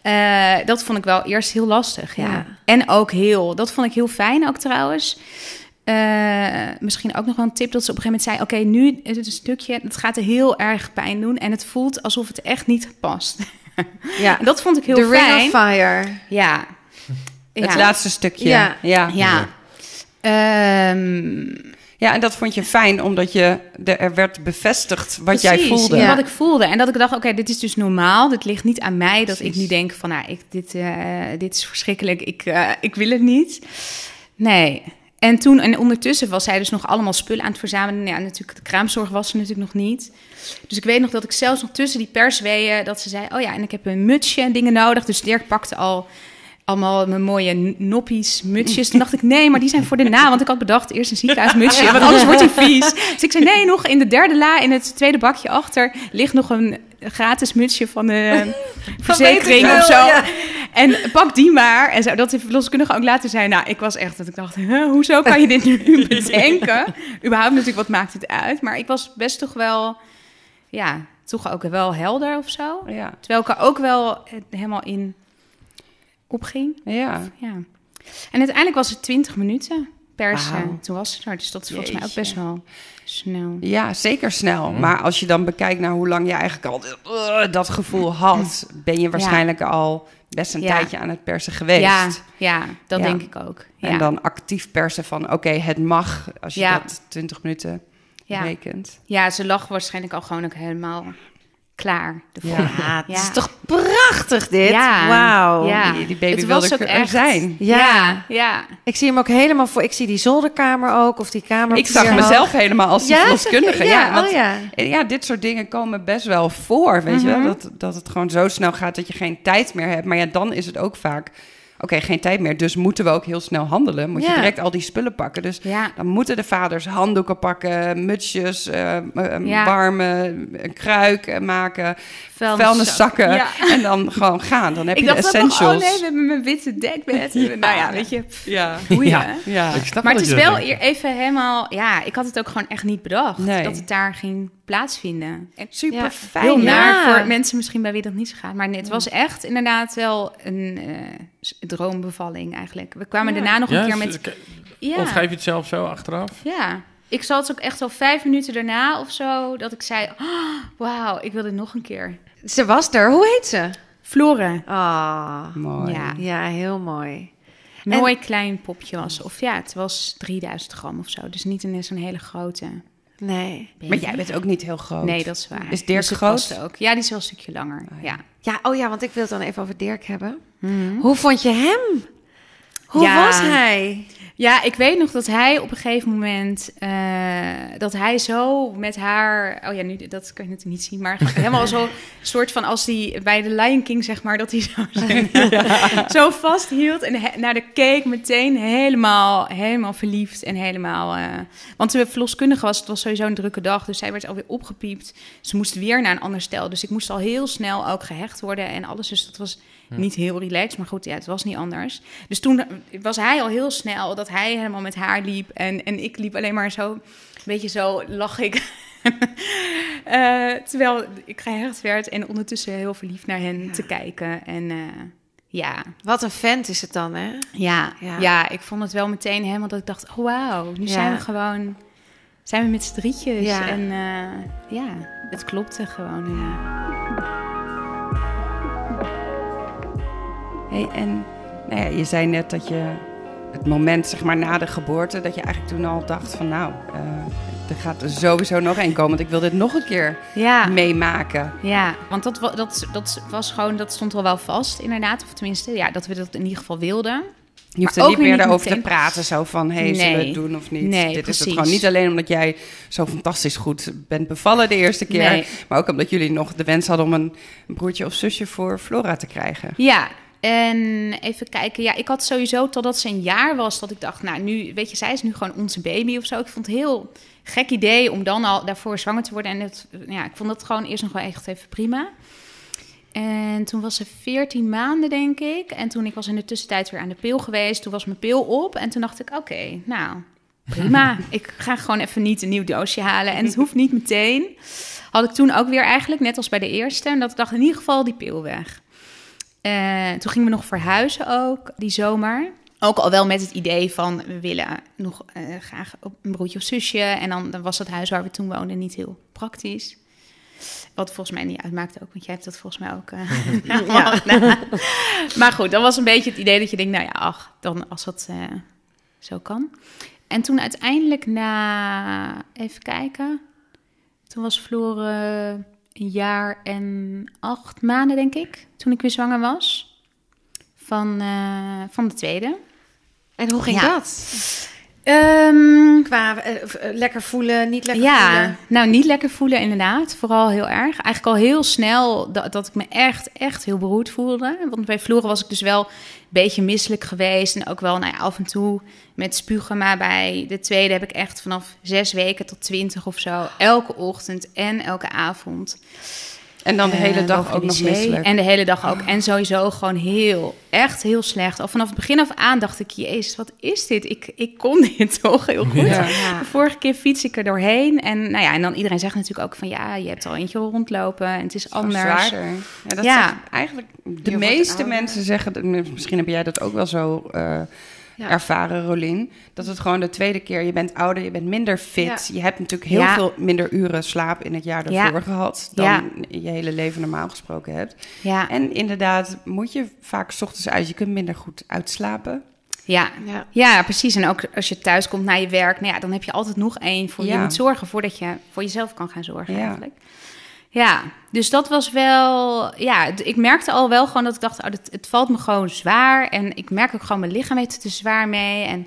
Eh, dat vond ik wel eerst heel lastig, ja. Ja. En ook heel, dat vond ik heel fijn ook trouwens. eh, misschien ook nog wel een tip dat ze op een gegeven moment zei: Oké, nu is het een stukje, het gaat er heel erg pijn doen en het voelt alsof het echt niet past. [laughs] Ja, dat vond ik heel The Ring fijn. of Fire. Ja. Het ja. laatste stukje. Ja. Ja. Ja. Ehm, Ja, en dat vond je fijn, omdat je de, er werd bevestigd wat jij voelde. ja, Wat ik voelde. En dat ik dacht, oké, dit is dus normaal. Dit ligt niet aan mij. Dat ik nu denk van, nou, ik, dit, eh, dit is verschrikkelijk. Ik, eh, ik wil het niet. Nee. En toen, en ondertussen was zij dus nog allemaal spullen aan het verzamelen. Ja, natuurlijk, de kraamzorg was er natuurlijk nog niet. Dus ik weet nog dat ik zelfs nog tussen die persweeën, dat ze zei, oh ja, en ik heb een mutsje en dingen nodig. Dus Dirk pakte al allemaal mijn mooie noppies, mutsjes. Toen dacht ik, nee, maar die zijn voor de na. Want ik had bedacht, eerst een ziekenhuismutsje, [laughs] want anders wordt hij vies. Dus ik zei, nee, nog in de derde la, in het tweede bakje achter... ligt nog een gratis mutsje van de verzekering of zo. ja. En pak die maar. En zo, dat de verloskundige ook later zei... Nou, ik was echt dat ik dacht, huh, hoezo kan je dit nu [laughs] [laughs] bedenken? Überhaupt natuurlijk, wat maakt het uit? Maar ik was best toch wel, ja, toch ook wel helder of zo. Ja. Terwijl ik er ook wel eh, helemaal in opging. ja. Ja. En uiteindelijk was het 20 minuten persen. Toen was het er. Dus dat is volgens mij ook best wel snel. Ja, zeker snel. Maar als je dan bekijkt naar hoe lang je eigenlijk al eh, dat gevoel had, ben je waarschijnlijk al best een Ja. tijdje aan het persen geweest. Ja, ja, dat Ja. denk ik ook. Ja. En dan actief persen van oké, het mag als je dat 20 minuten Ja. rekent. ja, ze lag waarschijnlijk al gewoon ook helemaal klaar. De Ja. het Ja. is toch prachtig dit? Ja. Wauw. Ja. Die, die baby Het wilde was ook er echt- zijn. Ja. ja, ja. Ik zie hem ook helemaal voor. Ik zie die zolderkamer ook, of die kamer. Ik zag mezelf helemaal als die Ja, verloskundige. Ja, Ja, want oh ja. ja, dit soort dingen komen best wel voor, weet je wel? Mhm. Dat, dat het gewoon zo snel gaat dat je geen tijd meer hebt. Maar ja, dan is het ook vaak... Oké, geen tijd meer, dus moeten we ook heel snel handelen. Moet je direct al die spullen pakken. Dus ja. dan moeten de vaders handdoeken pakken, mutsjes, eh, eh, Ja. warme, een kruik eh, maken, Vuilniszak. vuilniszakken. Ja. [laughs] En dan gewoon gaan. Dan heb Ik je de dacht ook nog, essentials. oh nee, we hebben mijn witte dekbed. [laughs] Nou ja, weet je, pff, Ja. boeien. Ja. ja. Ik snap Maar het is wel even helemaal... Ja, ik had het ook gewoon echt niet bedacht. Nee. Dat het daar ging plaatsvinden. En Super Ja. fijn. heel ja. naar voor mensen misschien bij wie dat niet zo gaat. Maar het was echt inderdaad wel een eh, droombevalling eigenlijk. We kwamen Ja. daarna nog Ja, een keer met... Ja, Of schrijf je het zelf zo achteraf? ja. Ik zat ook echt al vijf minuten daarna of zo... dat ik zei, oh, wauw, ik wil dit nog een keer. Ze was er. Hoe heet ze? Floren. Ah, Mooi. Ja. ja, heel mooi. Mooi klein popje was. Of ja, het was 3000 gram of zo. Dus niet een zo'n hele grote. Nee. Maar jij bent ook niet heel groot. Nee, dat is waar. Is Dirk Dus groot? ook. Ja, die is wel een stukje langer. Oh, ja. Ja, oh ja, want ik wil het dan even over Dirk hebben. Hoe vond je hem? Hoe Ja. was hij? Ja, ik weet nog dat hij op een gegeven moment... eh, dat hij zo met haar... Oh ja, nu, dat kan je natuurlijk niet zien. Maar helemaal [laughs] zo soort van als die bij de Lion King, zeg maar... dat hij zo, [laughs] zo vasthield en he- naar de keek meteen helemaal, helemaal verliefd. En helemaal... eh, want de verloskundige was... Het was sowieso een drukke dag, dus zij werd alweer opgepiept. Ze moest weer naar een ander stel. Dus ik moest al heel snel ook gehecht worden en alles. Dus dat was niet heel relaxed. Maar goed, ja, het was niet anders. Dus toen was hij al heel snel dat hij helemaal met haar liep. En, en ik liep alleen maar zo, een beetje zo lag ik. [laughs] Eh, terwijl ik gehecht werd en ondertussen heel verliefd naar hen te kijken. En eh, ja, Wat een vent is het dan, hè? ja, Ja. ja. ik vond het wel meteen helemaal dat ik dacht, oh wauw, nu Ja. zijn we gewoon, zijn we met z'n drietjes. En eh, ja, het klopte gewoon. Hey, en nou ja, je zei net dat je het moment zeg maar, na de geboorte, dat je eigenlijk toen al dacht van nou, eh, er gaat er sowieso nog één komen, want ik wil dit nog een keer Ja. meemaken. Ja, want dat, dat, dat was gewoon, dat stond al wel vast inderdaad. Of tenminste, ja, dat we dat in ieder geval wilden. Je hoeft Maar er ook niet meer daarover te praten, zo van hey, zullen we het doen of niet? Nee, dit is het gewoon niet alleen omdat jij zo fantastisch goed bent bevallen de eerste keer, Nee. maar ook omdat jullie nog de wens hadden om een broertje of zusje voor Flora te krijgen. Ja, en even kijken. Ja, ik had sowieso totdat ze een jaar was dat ik dacht, nou nu, weet je, zij is nu gewoon onze baby of zo. Ik vond het heel gek idee om dan al daarvoor zwanger te worden. En het, ja, ik vond dat gewoon eerst nog wel echt even prima. En toen was ze 14 maanden, denk ik. En toen ik was in de tussentijd weer aan de pil geweest. Toen was mijn pil op. En toen dacht ik, oké, nou, prima. [laughs] ik ga gewoon even niet een nieuw doosje halen. En het hoeft niet meteen. Had ik toen ook weer eigenlijk, net als bij de eerste. En dat ik dacht, in ieder geval die pil weg. Eh, toen gingen we nog verhuizen ook, die zomer. Ook al wel met het idee van we willen nog eh, graag op een broertje of zusje. En dan, dan was het huis waar we toen woonden niet heel praktisch. Wat volgens mij niet uitmaakt ook, want jij hebt dat volgens mij ook. eh, [laughs] [laughs] gedaan. [laughs] Maar goed, dat was een beetje het idee dat je denkt, nou ja, ach, dan als dat zo kan. En toen uiteindelijk na, even kijken, toen was Floor een jaar en acht maanden, denk ik, toen ik weer zwanger was. Van, eh, van de tweede. En hoe ging Ja. dat? Ehm, Qua eh, eh, lekker voelen, niet lekker ja, voelen. nou niet lekker voelen inderdaad. Vooral heel erg. Eigenlijk al heel snel dat, dat ik me echt, echt heel beroerd voelde. Want bij Floren was ik dus wel een beetje misselijk geweest. En ook wel nou ja, af en toe met spugen. Maar bij de tweede heb ik echt vanaf zes weken tot twintig of zo... elke ochtend en elke avond En dan de hele dag ook nog misselijk. En de hele dag ook. En sowieso gewoon heel, echt heel slecht. Al vanaf het begin af aan dacht ik, jezus, wat is dit? Ik, ik kon dit [laughs] toch heel goed. Ja. Vorige keer fiets ik er doorheen. En, nou ja, en dan iedereen zegt natuurlijk ook van, ja, je hebt al eentje rondlopen en het is anders. zwaarder. Ja, dat Ja. eigenlijk de meeste mensen zeggen, misschien heb jij dat ook wel zo eh, Ja. ervaren, Rolien, dat het gewoon de tweede keer, je bent ouder, je bent minder fit, je hebt natuurlijk heel Ja. veel minder uren slaap in het jaar Ja. daarvoor gehad dan Ja. je hele leven normaal gesproken hebt. Ja, En inderdaad moet je vaak 's ochtends uit, je kunt minder goed uitslapen. ja. Ja. Ja, precies. En ook als je thuis komt na je werk, nou ja, dan heb je altijd nog één voor je moet zorgen voordat je voor jezelf kan gaan zorgen Ja. eigenlijk. Ja, dus dat was wel, ja, ik merkte al wel gewoon dat ik dacht, oh, het, het valt me gewoon zwaar. En ik merk ook gewoon mijn lichaam heeft er zwaar mee. En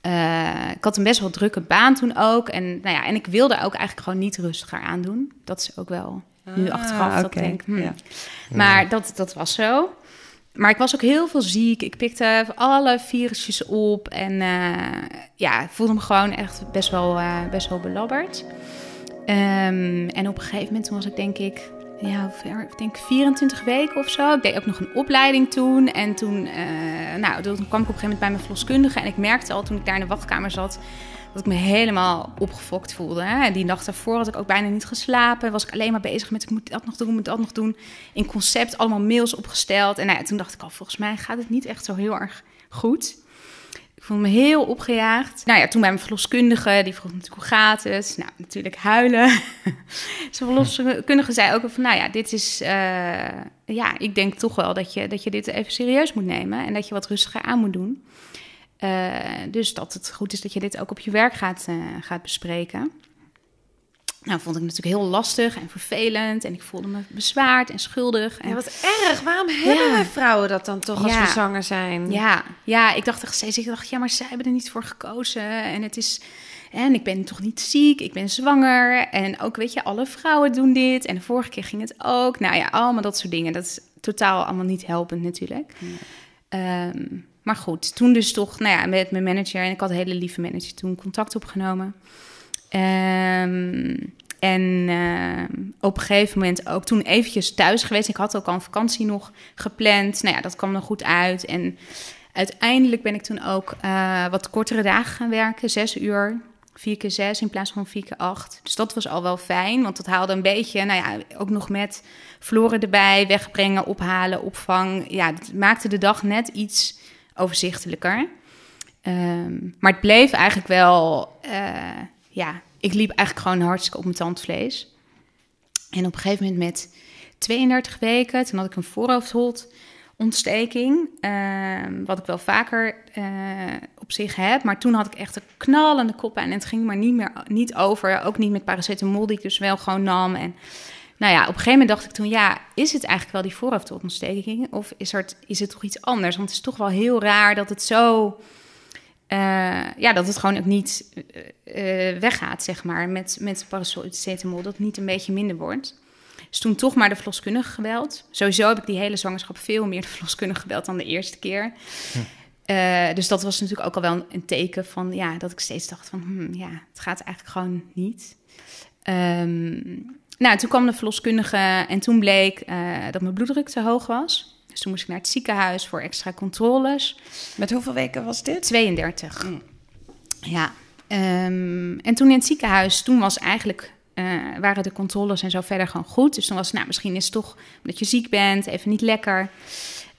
eh, ik had een best wel drukke baan toen ook. En, nou ja, en ik wilde ook eigenlijk gewoon niet rustiger aandoen. Dat is ook wel nu Ah, achteraf dat ik denk, hmm. Ja. Maar dat, dat was zo. Maar ik was ook heel veel ziek. Ik pikte alle virusjes op. En eh, ja, ik voelde me gewoon echt best wel, eh, best wel belabberd. Ehm, en op een gegeven moment was ik denk ik... Ja, denk 24 weken of zo. Ik deed ook nog een opleiding toen. En toen, eh, nou, toen kwam ik op een gegeven moment bij mijn verloskundige. En ik merkte al toen ik daar in de wachtkamer zat... dat ik me helemaal opgefokt voelde. Hè. En die nacht daarvoor had ik ook bijna niet geslapen. Was ik alleen maar bezig met ik moet dat nog doen, moet dat nog doen. In concept allemaal mails opgesteld. En nou toen dacht ik al, volgens mij gaat het niet echt zo heel erg goed. Voelde me heel opgejaagd. Nou ja, toen bij mijn verloskundige, die vroeg natuurlijk hoe gaat het? Nou, natuurlijk huilen. [laughs] Zijn verloskundige zei ook van, nou ja, dit is... eh, ja, ik denk toch wel dat je, dat je dit even serieus moet nemen. En dat je wat rustiger aan moet doen. Eh, dus dat het goed is dat je dit ook op je werk gaat, eh, gaat bespreken. Nou, vond ik natuurlijk heel lastig en vervelend. En ik voelde me bezwaard en schuldig. En Ja, wat erg. Waarom hebben Ja. wij vrouwen dat dan toch als Ja. we zwanger zijn? Ja, ja, ik dacht echt steeds, ik dacht, ja, maar zij hebben er niet voor gekozen. En het is, en ik ben toch niet ziek, ik ben zwanger. En ook, weet je, alle vrouwen doen dit. En de vorige keer ging het ook. Nou ja, allemaal dat soort dingen. Dat is totaal allemaal niet helpend natuurlijk. Ehm, maar goed, toen dus toch, nou ja, met mijn manager, en ik had een hele lieve manager toen contact opgenomen. Ehm, en ehm, op een gegeven moment ook toen eventjes thuis geweest. Ik had ook al een vakantie nog gepland. Nou ja, dat kwam nog goed uit. En uiteindelijk ben ik toen ook eh, wat kortere dagen gaan werken. Zes uur, vier keer zes in plaats van vier keer acht. Dus dat was al wel fijn, want dat haalde een beetje... Nou ja, ook nog met vloeren erbij, wegbrengen, ophalen, opvang. Ja, dat maakte de dag net iets overzichtelijker. Ehm, maar het bleef eigenlijk wel... eh, ja, ik liep eigenlijk gewoon hartstikke op mijn tandvlees. En op een gegeven moment met 32 weken, toen had ik een voorhoofdholtontsteking. ehm, wat ik wel vaker eh, op zich heb. Maar toen had ik echt een knallende kop en het ging maar niet meer niet over. Ook niet met paracetamol, die ik dus wel gewoon nam. En nou ja, op een gegeven moment dacht ik toen, ja, is het eigenlijk wel die voorhoofdholtontsteking? Of is, er, is het toch iets anders? Want het is toch wel heel raar dat het zo... eh, ja, dat het gewoon ook niet eh, eh, weggaat, zeg maar, met, met paracetamol. Dat het niet een beetje minder wordt. Dus toen toch maar de verloskundige gebeld. Sowieso heb ik die hele zwangerschap veel meer de verloskundige gebeld dan de eerste keer. Eh, dus dat was natuurlijk ook al wel een teken van, ja, dat ik steeds dacht van, hmm, ja, het gaat eigenlijk gewoon niet. Ehm, nou, toen kwam de verloskundige en toen bleek dat mijn bloeddruk te hoog was. Dus toen moest ik naar het ziekenhuis voor extra controles. Met hoeveel weken was dit? 32. Mm. Ja. Ehm, en toen in het ziekenhuis, toen was eigenlijk, eh, waren de controles en zo verder gewoon goed. Dus toen was het, nou, misschien is het toch omdat je ziek bent, even niet lekker.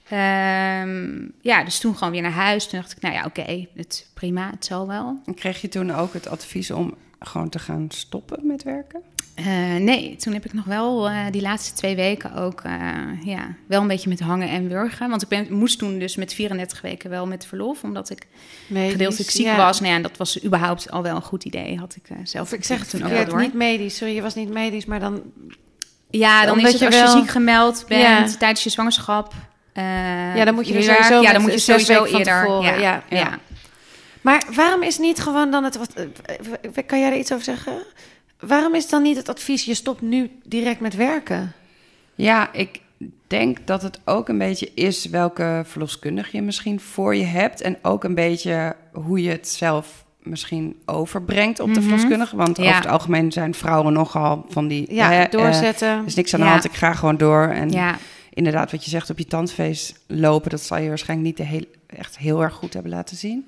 Ehm, ja, dus toen gewoon weer naar huis. Toen dacht ik, nou ja, oké, het prima, het zal wel. En kreeg je toen ook het advies om gewoon te gaan stoppen met werken? Eh, nee, toen heb ik nog wel eh, die laatste twee weken ook eh, ja, wel een beetje met hangen en wurgen. Want ik ben, moest toen dus met 34 weken wel met verlof, omdat ik Medisch, gedeeltelijk ziek ja. was. Nou ja, en dat was überhaupt al wel een goed idee, had ik zelf Of ik zeg het toen ook wel verkeerd, door. niet medisch. Sorry, je was niet medisch, maar dan... Ja, dan Omdat is het je als je ziek gemeld bent Ja. tijdens je zwangerschap. Ja, dan moet je er werk, sowieso Ja, dan moet je sowieso eerder. ja, ja. Maar waarom is niet gewoon dan het... Wat, eh, kan jij er iets over zeggen? Waarom is dan niet het advies, je stopt nu direct met werken? Ja, ik denk dat het ook een beetje is welke verloskundige je misschien voor je hebt. En ook een beetje hoe je het zelf misschien overbrengt op de Mhm. verloskundige. Want Ja. over het algemeen zijn vrouwen nogal van die... Ja, hè, eh, doorzetten. er is niks aan de Ja. hand, ik ga gewoon door. En ja. inderdaad, wat je zegt op je tandfeest lopen... dat zal je waarschijnlijk niet de heel, echt heel erg goed hebben laten zien.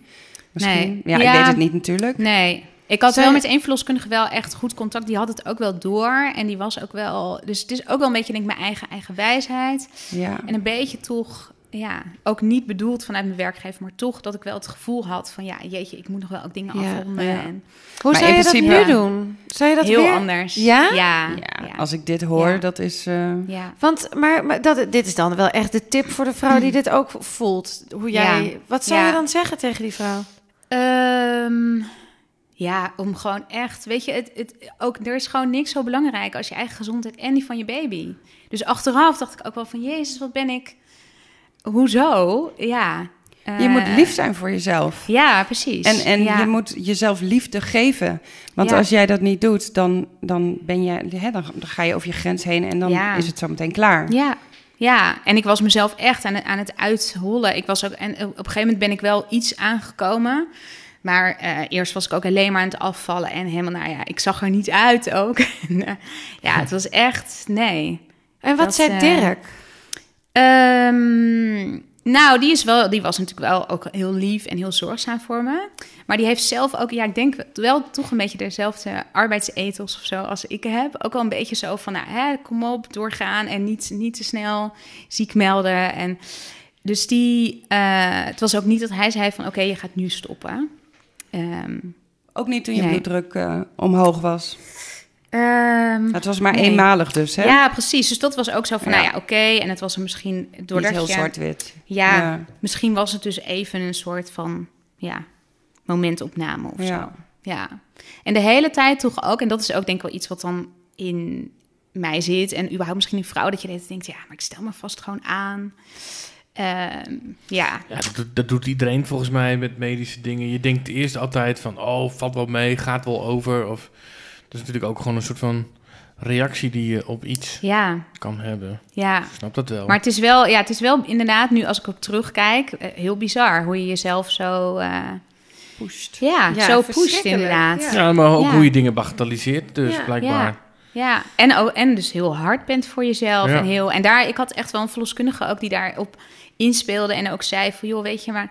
Misschien. Nee. Ja, ik weet het niet natuurlijk. Nee. Ik had Zij- wel met één verloskundige wel echt goed contact. Die had het ook wel door. En die was ook wel... Dus het is ook wel een beetje, denk ik, mijn eigen, eigen wijsheid. Ja. En een beetje toch... Ja, ook niet bedoeld vanuit mijn werkgever, maar toch dat ik wel het gevoel had van ja, jeetje, ik moet nog wel ook dingen Ja, afronden. ja. En Hoe Maar zou je dat nu doen? Zou je dat heel weer... anders. Ja? Ja. Ja, ja. als ik dit hoor, Ja. dat is... eh, ja. Want, maar, maar dat, dit is dan wel echt de tip voor de vrouw die [clears throat] dit ook voelt. Hoe jij, Ja. Wat zou Ja. je dan zeggen tegen die vrouw? Ehm, ja, om gewoon echt, weet je, het, het, ook, er is gewoon niks zo belangrijk als je eigen gezondheid en die van je baby. Dus achteraf dacht ik ook wel van, jezus, wat ben ik, hoezo? Ja. je moet eh, lief zijn voor jezelf. Ja, precies. En, en ja. je moet jezelf liefde geven. Want Ja. als jij dat niet doet, dan, dan, ben je, hè, dan, dan ga je over je grens heen en dan Ja. is het zo meteen klaar. Ja, ja, en ik was mezelf echt aan het, aan het uithollen. Ik was ook, en op een gegeven moment ben ik wel iets aangekomen. Maar eh, eerst was ik ook alleen maar aan het afvallen. En helemaal, nou ja, ik zag er niet uit ook. [laughs] Eh, ja, het was echt, nee. En wat Dat, zei eh, Dirk? Ehm, nou, die, is wel, die was natuurlijk wel ook heel lief en heel zorgzaam voor me. Maar die heeft zelf ook, ja, ik denk wel toch een beetje dezelfde arbeidsethos of zo als ik heb. Ook wel een beetje zo van, nou, hè, kom op, doorgaan en niet, niet te snel ziek melden. En dus die, eh, het was ook niet dat hij zei van, oké, je gaat nu stoppen. Ehm, Ook niet toen je Nee. bloeddruk eh, omhoog was. Ehm, Het was maar Nee. eenmalig dus, hè? ja, precies. Dus dat was ook zo van, Ja. nou ja, oké. En het was er misschien doordat niet heel zwart-wit. Ja, Ja. misschien was het dus even een soort van ja, momentopname of Ja. zo. Ja. En de hele tijd toch ook, en dat is ook denk ik wel iets wat dan in mij zit. En überhaupt misschien een vrouw, dat je de denkt, ja, maar ik stel me vast gewoon aan. Ehm, ja, Ja, dat, doet- dat doet iedereen volgens mij met medische dingen. Je denkt eerst altijd van, oh, valt wel mee, gaat wel over. Of, is natuurlijk ook gewoon een soort van reactie die je op iets ja, kan hebben. ja. Ik snap dat wel. Maar het is wel, ja, het is wel inderdaad, nu als ik ook terugkijk, eh, heel bizar hoe je jezelf zo, eh, Pusht. ja, Ja, zo pusht inderdaad. ja. ja, maar ook Ja. hoe je dingen bagatelliseert, dus Ja. blijkbaar. Ja. Ja, en, ook, en dus heel hard bent voor jezelf. Ja. En, heel, en daar, ik had echt wel een verloskundige ook die daarop inspeelde. En ook zei van, joh, weet je, maar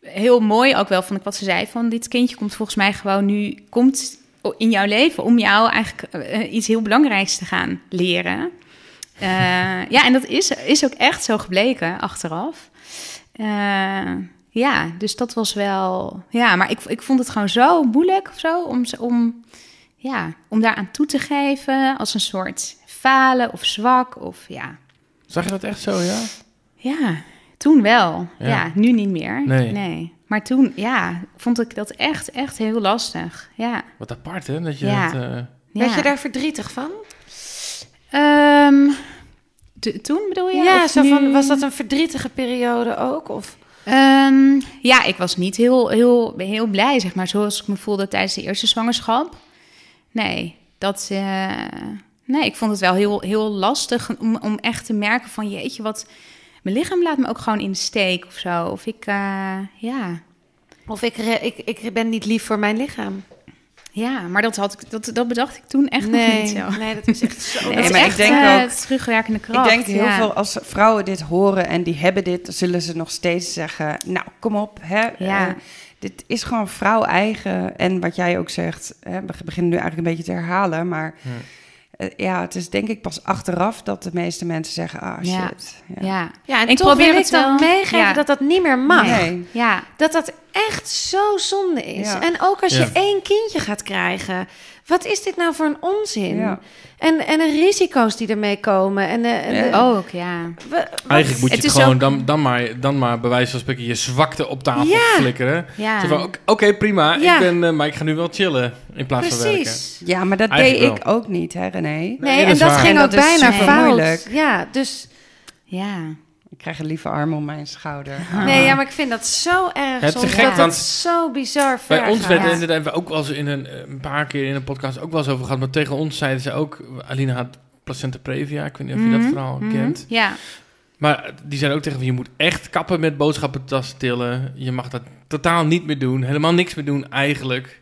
heel mooi ook wel vond ik wat ze zei. Van dit kindje komt volgens mij gewoon nu, komt in jouw leven om jou eigenlijk eh, iets heel belangrijks te gaan leren. Eh, ja, en dat is, is ook echt zo gebleken achteraf. Eh, ja, dus dat was wel. Ja, maar ik, ik vond het gewoon zo moeilijk of zo om, om, ja, om daaraan toe te geven als een soort falen of zwak. Of ja, Zag je dat echt zo, ja? ja toen wel. Ja. Ja, nu niet meer. Nee. Maar toen, ja, vond ik dat echt, echt heel lastig. Ja. Wat apart, hè? Dat je Ja. dat, eh, Werd je daar verdrietig van? Ehm, toen bedoel je? Ja, Of zo nu? van, was dat een verdrietige periode ook? Of? Ehm, ja, ik was niet heel, heel, heel blij, zeg maar, zoals ik me voelde tijdens de eerste zwangerschap. Nee, dat, eh, nee ik vond het wel heel, heel lastig om, om echt te merken van, jeetje, wat... Mijn lichaam laat me ook gewoon in de steek of zo. Of ik, eh, ja... Of ik, ik, ik ben niet lief voor mijn lichaam. Ja, maar dat, had ik, dat, dat bedacht ik toen echt nee, nog niet zo. nee, dat is echt zo. Nee, is maar ik echt denk eh, ook- terugwerkende Ik kracht. denk heel ja. veel als vrouwen dit horen en die hebben dit, zullen ze nog steeds zeggen: Nou, kom op, hè? Ja. eh, dit is gewoon vrouw eigen. En wat jij ook zegt, hè, we beginnen nu eigenlijk een beetje te herhalen, maar Ja. Eh, ja, het is denk ik pas achteraf dat de meeste mensen zeggen, ah shit. Ja. Ja. En Ik toch probeer wil ik het dan wel. meegeven Ja. dat dat niet meer mag. Nee. ja. Dat dat echt zo zonde is. Ja. En ook als je één kindje gaat krijgen. Wat is dit nou voor een onzin? Ja. En, en de risico's die ermee komen. En de, en de- ook, ja. wat- Eigenlijk moet je Het gewoon ook- dan, dan, maar, dan maar bij wijze van spreken je zwakte op tafel Ja. flikkeren. Ja. Zo van, Oké, prima, Ja. ik ben, eh, maar ik ga nu wel chillen in plaats van werken. Precies. Ja, maar dat Eigenlijk deed wel. ik ook niet, hè René? Nee, en dat ging En ook dat bijna fout. Ja, dus... Ja. Ik krijg een lieve arm om mijn schouder. [laughs] Nee, ja, maar ik vind dat zo erg Het is gek, dat want het zo bizar ver Bij ons gaat. werd Ja. inderdaad, hebben we ook wel eens in een, eh, een paar keer in een podcast ook wel eens over gehad. Maar tegen ons zeiden ze ook, Aline had placenta previa, ik weet niet of je dat Mhm, verhaal mhm. kent. Ja. Maar die zeiden ook tegen me, je moet echt kappen met boodschappentassen tillen. Je mag dat totaal niet meer doen, helemaal niks meer doen eigenlijk.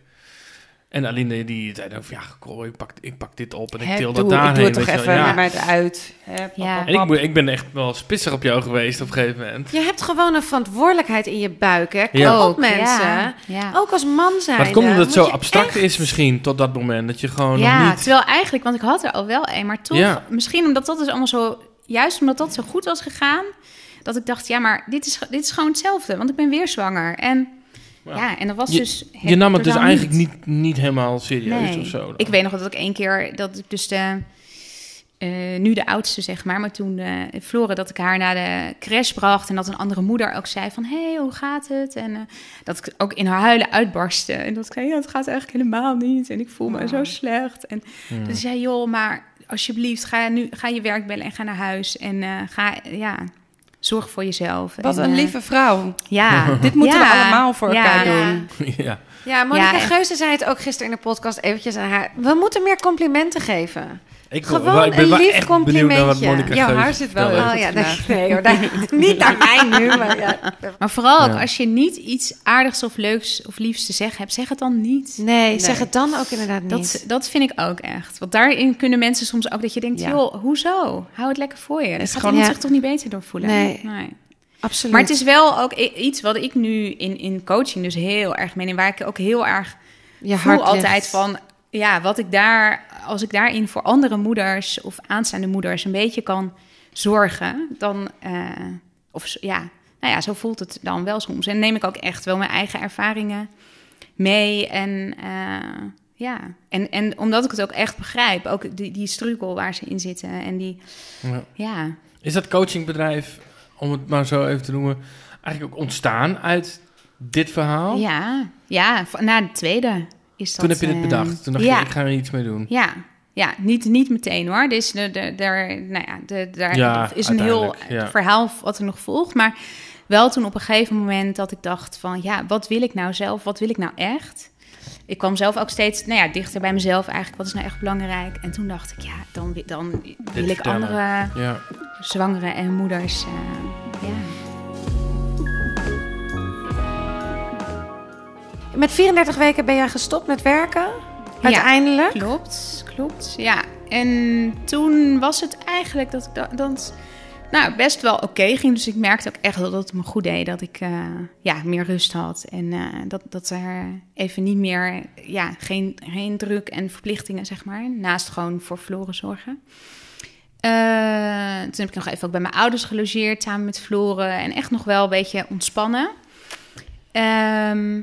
En Aline die zei dan van, ja, goh, ik pak, ik pak dit op en ik Hè, til doe, dat daarheen. ik doe het toch weet je even wel. ja. met het uit. Hè, pap, Ja. pap, En ik, pap. moet- ik ben echt wel spitsig op jou geweest op een gegeven moment. Je hebt gewoon een verantwoordelijkheid in je buik, hè? Kom Ja. op, mensen. Ja. ja. Ook als man zijn. Maar het komt omdat het zo abstract echt- is misschien tot dat moment. Dat je gewoon ja, nog niet... terwijl eigenlijk, want ik had er al wel een, maar toch, Ja. misschien omdat dat dus allemaal zo, juist omdat dat zo goed was gegaan, dat ik dacht, ja, maar dit is, dit is gewoon hetzelfde, want ik ben weer zwanger. En Ja. ja, en dat was Je- dus. Je nam het dus eigenlijk niet, niet helemaal serieus Nee. of zo. dan. Ik weet nog dat ik één keer, dat ik dus de, eh, nu de oudste zeg maar, maar toen eh Flore, dat ik haar naar de crash bracht en dat een andere moeder ook zei van, hé, hey, hoe gaat het? En eh, dat ik ook in haar huilen uitbarstte en dat ik zei, ja, het gaat eigenlijk helemaal niet en ik voel me zo slecht. En dus zei, joh, maar alsjeblieft, ga nu ga je werk bellen en ga naar huis en ga, ja, zorg voor jezelf. Wat En, een eh, lieve vrouw. Ja, [laughs] Dit moeten Ja. we allemaal voor Ja. elkaar doen. [laughs] ja. Ja, Monika Ja, echt. Geuze zei het ook gisteren in de podcast eventjes aan haar. We moeten meer complimenten geven. Ik, Gewoon wel- ik ben een lief complimentje. Monica Jouw haar zit wel Oh ja, nee, hoor, daar- niet naar mij nu, maar ja. Maar vooral ook Ja. als je niet iets aardigs of leuks of liefs te zeggen hebt, zeg het dan niet. Nee, zeg het dan ook inderdaad niet. Dat, dat vind ik ook echt. Want daarin kunnen mensen soms ook dat je denkt, Ja. joh, hoezo? Hou het lekker voor je. Dat is gaat gewoon- iemand Ja. zich toch niet beter door voelen? Nee. Absoluut. Maar het is wel ook iets wat ik nu in, in coaching dus heel erg meeneem. Waar ik ook heel erg je voel altijd ligt. van... Ja, wat ik daar, als ik daarin voor andere moeders of aanstaande moeders een beetje kan zorgen, dan, eh, of ja, nou ja, zo voelt het dan wel soms. En neem ik ook echt wel mijn eigen ervaringen mee. En eh, ja, en, en omdat ik het ook echt begrijp, ook die, die struikel waar ze in zitten en die, Ja. ja, Is dat coachingbedrijf, om het maar zo even te noemen, eigenlijk ook ontstaan uit dit verhaal? ja, ja, na de tweede is dat. Toen heb je dit bedacht. Toen dacht ja. je, ik ga er iets mee doen. Ja, ja niet, niet meteen hoor. Dus de, de, daar, nou ja, de, daar Ja, is een heel ja. verhaal wat er nog volgt. Maar wel toen op een gegeven moment dat ik dacht van... ja, wat wil ik nou zelf? Wat wil ik nou echt? Ik kwam zelf ook steeds nou ja, dichter bij mezelf eigenlijk. Wat is nou echt belangrijk? En toen dacht ik, ja, dan, dan wil ik vertellen. andere Ja. Zwangeren en moeders... eh, ja. Met 34 weken ben jij gestopt met werken? Uiteindelijk? Klopt, klopt. Ja, en toen was het eigenlijk dat ik da- dat nou, best wel oké ging. Dus ik merkte ook echt dat het me goed deed. Dat ik eh, ja, meer rust had. En eh, dat, dat er even niet meer, ja, geen, geen druk en verplichtingen, zeg maar. Naast gewoon voor verloren zorgen. Eh, toen heb ik nog even ook bij mijn ouders gelogeerd, samen met Floren. En echt nog wel een beetje ontspannen. Ehm,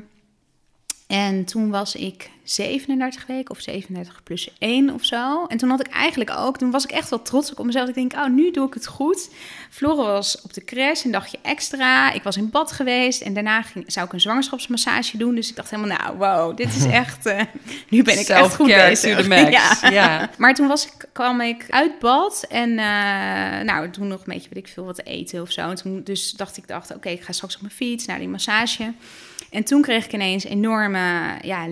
en toen was ik 37 weken of 37 plus 1 of zo. En toen had ik eigenlijk ook, toen was ik echt wel trots op mezelf. Ik denk, oh, nu doe ik het goed. Flora was op de crash een dagje extra. Ik was in bad geweest en daarna ging, zou ik een zwangerschapsmassage doen. Dus ik dacht helemaal, nou, wow, dit is [laughs] echt, eh, nu ben ik echt goed bezig. max. [laughs] Ja. Ja. Maar toen was ik, kwam ik uit bad en uh, nou, toen nog een beetje, weet ik veel, wat eten of zo. En toen dus dacht ik, dacht, oké, ik ga straks op mijn fiets naar die massage. En toen kreeg ik ineens enorme ja,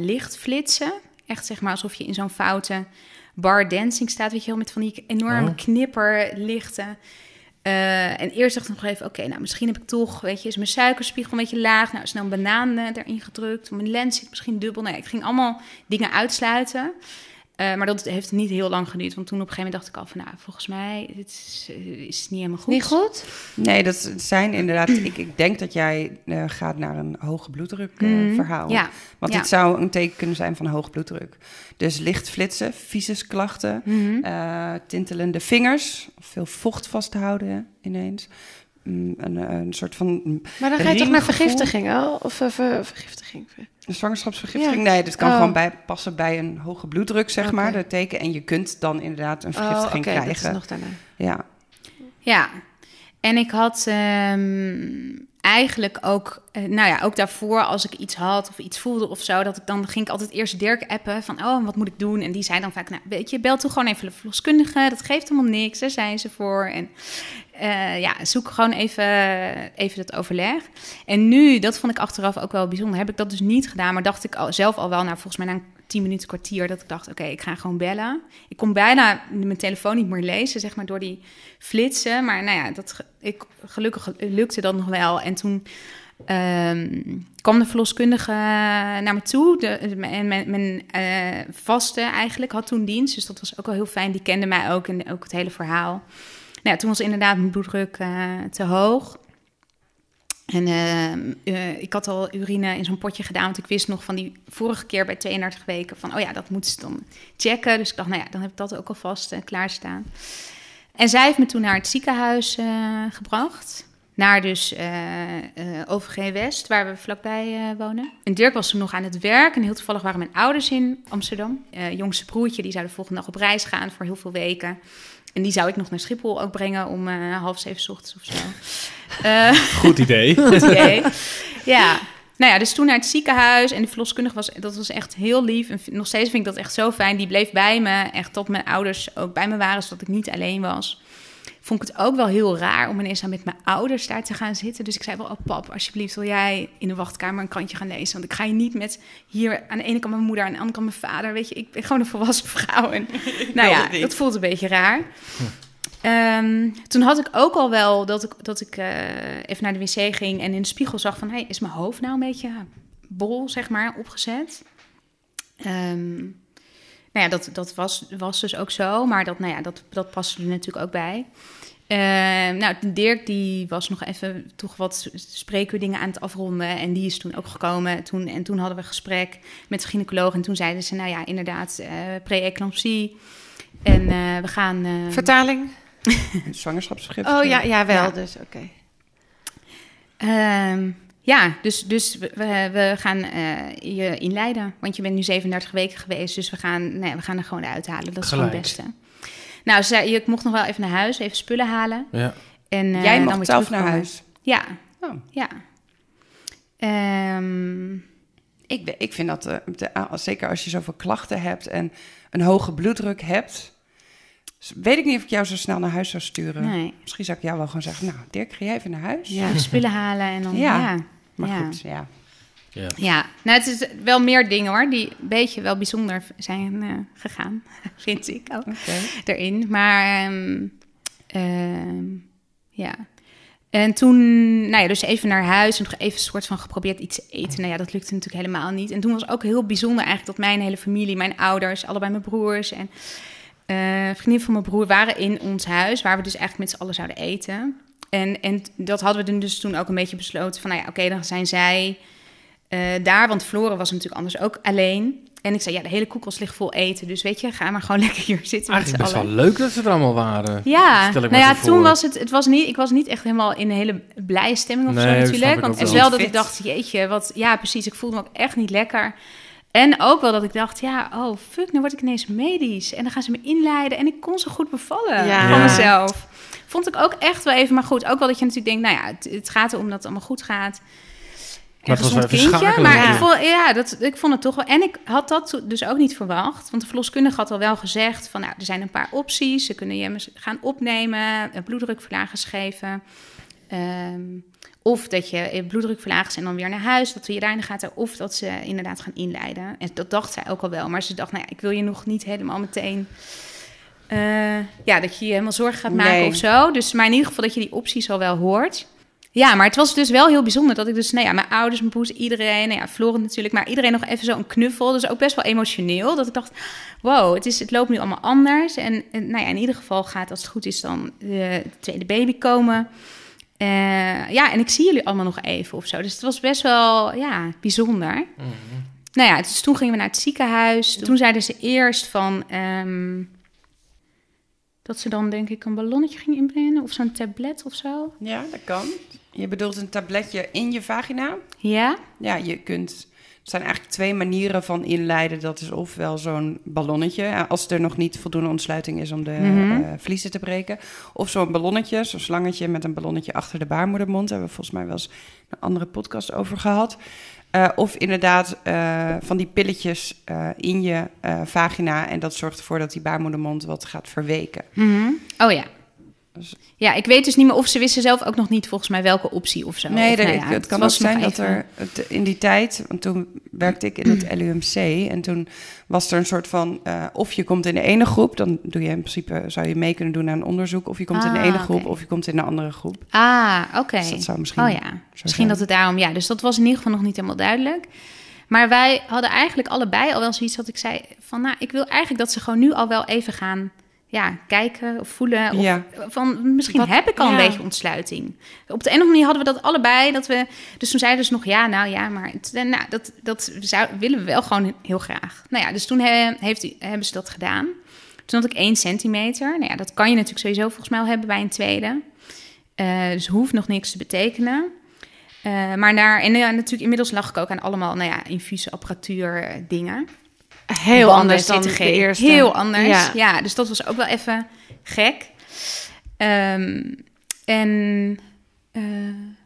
Echt zeg maar alsof je in zo'n foute bar dancing staat, weet je wel, met van die enorme Oh. knipperlichten. Uh, en eerst dacht ik nog even, oké, nou misschien heb ik toch, weet je, is mijn suikerspiegel een beetje laag. Nou, snel een banaan uh, erin gedrukt. Mijn lens zit misschien dubbel. Nee, ik ging allemaal dingen uitsluiten. Eh, maar dat heeft niet heel lang geduurd. Want toen op een gegeven moment dacht ik al van... nou, volgens mij dit is, eh, is niet helemaal goed. Niet goed? Nee, dat zijn inderdaad... [clears throat] ik, ik denk dat jij eh, gaat naar een hoge bloeddruk Mhm. verhaal. Ja, Want ja. dit zou een teken kunnen zijn van hoge bloeddruk. Dus licht flitsen, visusklachten, Mhm. eh, tintelende vingers, veel vocht vasthouden ineens. Een, een soort van Maar dan ga je toch naar vergiftiging, oh? Of eh, ver- vergiftiging? een zwangerschapsvergiftiging. Ja. Nee, dit kan Oh. gewoon bij, passen bij een hoge bloeddruk, zeg maar, de teken. En je kunt dan inderdaad een Oh, vergiftiging oké, dat is krijgen. nog daarna. Ja. Ja, en ik had ehm, eigenlijk ook, eh, nou ja, ook daarvoor als ik iets had of iets voelde of zo, dat ik dan ging ik altijd eerst Dirk appen van, oh, wat moet ik doen? En die zei dan vaak, nou, weet je, bel toe gewoon even de verloskundige, dat geeft helemaal niks, daar zijn ze voor. En eh, ja, zoek gewoon even, even dat overleg. En nu, dat vond ik achteraf ook wel bijzonder, heb ik dat dus niet gedaan, maar dacht ik al, zelf al wel, nou, volgens mij na een 10 minuten, kwartier, dat ik dacht, oké, ik ga gewoon bellen. Ik kon bijna mijn telefoon niet meer lezen, zeg maar, door die flitsen. Maar nou ja, dat, ik, gelukkig lukte dat nog wel. En toen ehm, kwam de verloskundige naar me toe. De, en mijn, mijn eh, vaste eigenlijk had toen dienst. Dus dat was ook wel heel fijn. Die kende mij ook en ook het hele verhaal. Nou, toen was inderdaad mijn bloeddruk eh, te hoog. En ehm, eh, ik had al urine in zo'n potje gedaan, want ik wist nog van die vorige keer bij 32 weken van, oh ja, dat moeten ze dan checken. Dus ik dacht, nou ja, dan heb ik dat ook alvast uh, klaarstaan. En zij heeft me toen naar het ziekenhuis gebracht. Naar dus OVG West, waar we vlakbij wonen. En Dirk was toen nog aan het werk. En heel toevallig waren mijn ouders in Amsterdam. Jongste broertje, die zou de volgende dag op reis gaan voor heel veel weken. En die zou ik nog naar Schiphol ook brengen om uh, half zeven 's ochtends of zo. Uh, [laughs] goed idee. [laughs] goed idee. Ja. Nou ja, dus toen naar het ziekenhuis en de verloskundige was, dat was echt heel lief. En nog steeds vind ik dat echt zo fijn. Die bleef bij me, echt tot mijn ouders ook bij me waren, zodat ik niet alleen was. Vond ik het ook wel heel raar om ineens aan met mijn ouders daar te gaan zitten. Dus ik zei wel, oh pap, alsjeblieft wil jij in de wachtkamer een krantje gaan lezen. Want ik ga je niet met hier aan de ene kant mijn moeder, aan de andere kant mijn vader. Weet je, ik ben gewoon een volwassen vrouw. En, [laughs] nou ja, dat voelt een beetje raar. Hm. Um, toen had ik ook al wel dat ik, dat ik uh, even naar de wc ging en in de spiegel zag van... Hey, is mijn hoofd nou een beetje bol, zeg maar, opgezet? Um, nou ja, dat, dat was, was dus ook zo, maar dat, nou ja, dat, dat paste er natuurlijk ook bij. Uh, nou, Dirk die was nog even toch wat spreekuurdingen aan het afronden. En die is toen ook gekomen. Toen, en toen hadden we een gesprek met de gynaecoloog. En toen zeiden ze, nou ja, inderdaad, uh, pre-eclampsie. En uh, we gaan... Vertaling? [laughs] Zwangerschapsvergiftiging. Oh ja, ja wel, ja. dus oké. Okay. Um, ja, dus, dus we, we gaan uh, je inleiden. Want je bent nu 37 weken geweest, dus we gaan, nee, we gaan er gewoon uithalen. Dat is Gelijk. gewoon het beste. Nou, ze, ik mocht nog wel even naar huis, even spullen halen. Ja. En, uh, Jij dan mocht weer zelf naar huis? Ja. Oh. Ja. Um, ik, ik vind dat, uh, de, zeker als je zoveel klachten hebt en een hoge bloeddruk hebt... Weet ik niet of ik jou zo snel naar huis zou sturen. Nee. Misschien zou ik jou wel gewoon zeggen... Nou, Dirk, ga jij even naar huis? Ja, spullen halen en dan... Ja. ja. Maar ja. goed, ja. Ja. ja, nou het is wel meer dingen hoor, die een beetje wel bijzonder zijn uh, gegaan, [laughs] vind ik ook okay. erin. Maar um, um, ja. En toen, nou ja, dus even naar huis en nog even een soort van geprobeerd iets te eten. Nou ja, dat lukte natuurlijk helemaal niet. En toen was ook heel bijzonder eigenlijk dat mijn hele familie, mijn ouders, allebei mijn broers en uh, vriendin van mijn broer waren in ons huis, waar we dus eigenlijk met z'n allen zouden eten. En, en dat hadden we dus toen ook een beetje besloten van, nou ja, oké, okay, dan zijn zij uh, daar, want Floren was natuurlijk anders ook alleen. En ik zei, ja, de hele koelkast ligt vol eten, dus weet je, ga maar gewoon [laughs] lekker hier zitten Eigenlijk met best allen. wel leuk dat ze er allemaal waren. Ja, Stel ik nou ja, toen voor. was het, het was niet, ik was niet echt helemaal in een hele blije stemming of Nee, zo natuurlijk. ik Want ook het is wel. wel dat ik dacht, jeetje, wat, ja precies, ik voelde me ook echt niet lekker. En ook wel dat ik dacht, ja, oh fuck, nu word ik ineens medisch. En dan gaan ze me inleiden en ik kon zo goed bevallen Ja. van Ja. mezelf. Vond ik ook echt wel even, maar goed, ook wel dat je natuurlijk denkt, nou ja, het, het gaat erom dat het allemaal goed gaat. Maar het was even kindje, maar Ja. ik, vond, ja, dat, ik vond het toch wel. En ik had dat dus ook niet verwacht. Want de verloskundige had al wel gezegd: van nou, er zijn een paar opties. Ze kunnen je gaan opnemen, een bloeddrukverlagers geven. Ehm, of dat je eh, bloeddrukverlagers en dan weer naar huis, dat we je daar in de gaten. Of dat ze inderdaad gaan inleiden. En dat dacht zij ook al wel. Maar ze dacht: nou ja, ik wil je nog niet helemaal meteen. eh, ja, dat je je helemaal zorgen gaat maken Nee. of zo. Dus, maar in ieder geval dat je die opties al wel hoort. ja, maar het was dus wel heel bijzonder dat ik dus, nou ja, mijn ouders, mijn broers, iedereen, nou ja, Florent natuurlijk, maar iedereen nog even zo een knuffel. Dus ook best wel emotioneel. Dat ik dacht, wow, het, is, het loopt nu allemaal anders. En, en nou ja, in ieder geval gaat, als het goed is, dan de tweede baby komen. Eh, ja, en ik zie jullie allemaal nog even of zo. Dus het was best wel, ja, bijzonder. Nou ja, dus toen gingen we naar het ziekenhuis. Toen zeiden ze eerst van... ehm, dat ze dan denk ik een ballonnetje ging inbrengen of zo'n tablet of zo. Ja, dat kan. Je bedoelt een tabletje in je vagina? Ja? Ja, je kunt... Er zijn eigenlijk twee manieren van inleiden. Dat is ofwel zo'n ballonnetje, eh, als er nog niet voldoende ontsluiting is om de Mhm. eh, vliezen te breken. Of zo'n ballonnetje, zo'n slangetje met een ballonnetje achter de baarmoedermond. Daar hebben we volgens mij wel eens een andere podcast over gehad. Eh, of inderdaad van die pilletjes in je vagina. En dat zorgt ervoor dat die baarmoedermond wat gaat verweken. Mhm. Oh ja. Dus- Ja, ik weet dus niet meer of ze wisten zelf ook nog niet volgens mij welke optie of zo. Nee, Of, nou ja, het kan ook zijn dat even- er het, in die tijd, want toen werkte ik in het [clears throat] LUMC en toen was er een soort van, eh, of je komt in de ene groep, dan doe je in principe, zou je mee kunnen doen aan een onderzoek, of je komt in de Ah, ene groep, oké. of je komt in de andere groep. Ah, oké. Dus dat zou misschien Oh ja, misschien zijn. dat het daarom... Ja, dus dat was in ieder geval nog niet helemaal duidelijk. Maar wij hadden eigenlijk allebei al wel zoiets dat ik zei... van nou, ik wil eigenlijk dat ze gewoon nu al wel even gaan... ja, kijken of voelen. Of Ja. van, misschien Wat- heb ik al ja. een beetje ontsluiting. Op de een of andere manier hadden we dat allebei. Dat we, dus toen zeiden ze nog, ja, nou ja, maar het, eh, nou, dat, dat zou, willen we wel gewoon heel graag. Nou ja, dus toen he- heeft, hebben ze dat gedaan. Toen had ik één centimeter. Nou ja, dat kan je natuurlijk sowieso volgens mij al hebben bij een tweede. Eh, dus hoeft nog niks te betekenen. Eh, maar daar, en ja, natuurlijk inmiddels lag ik ook aan allemaal, nou ja, infuusapparatuur dingen. Heel anders dan de eerste. Heel anders, Ja. ja. Dus dat was ook wel even gek. Ehm, en eh,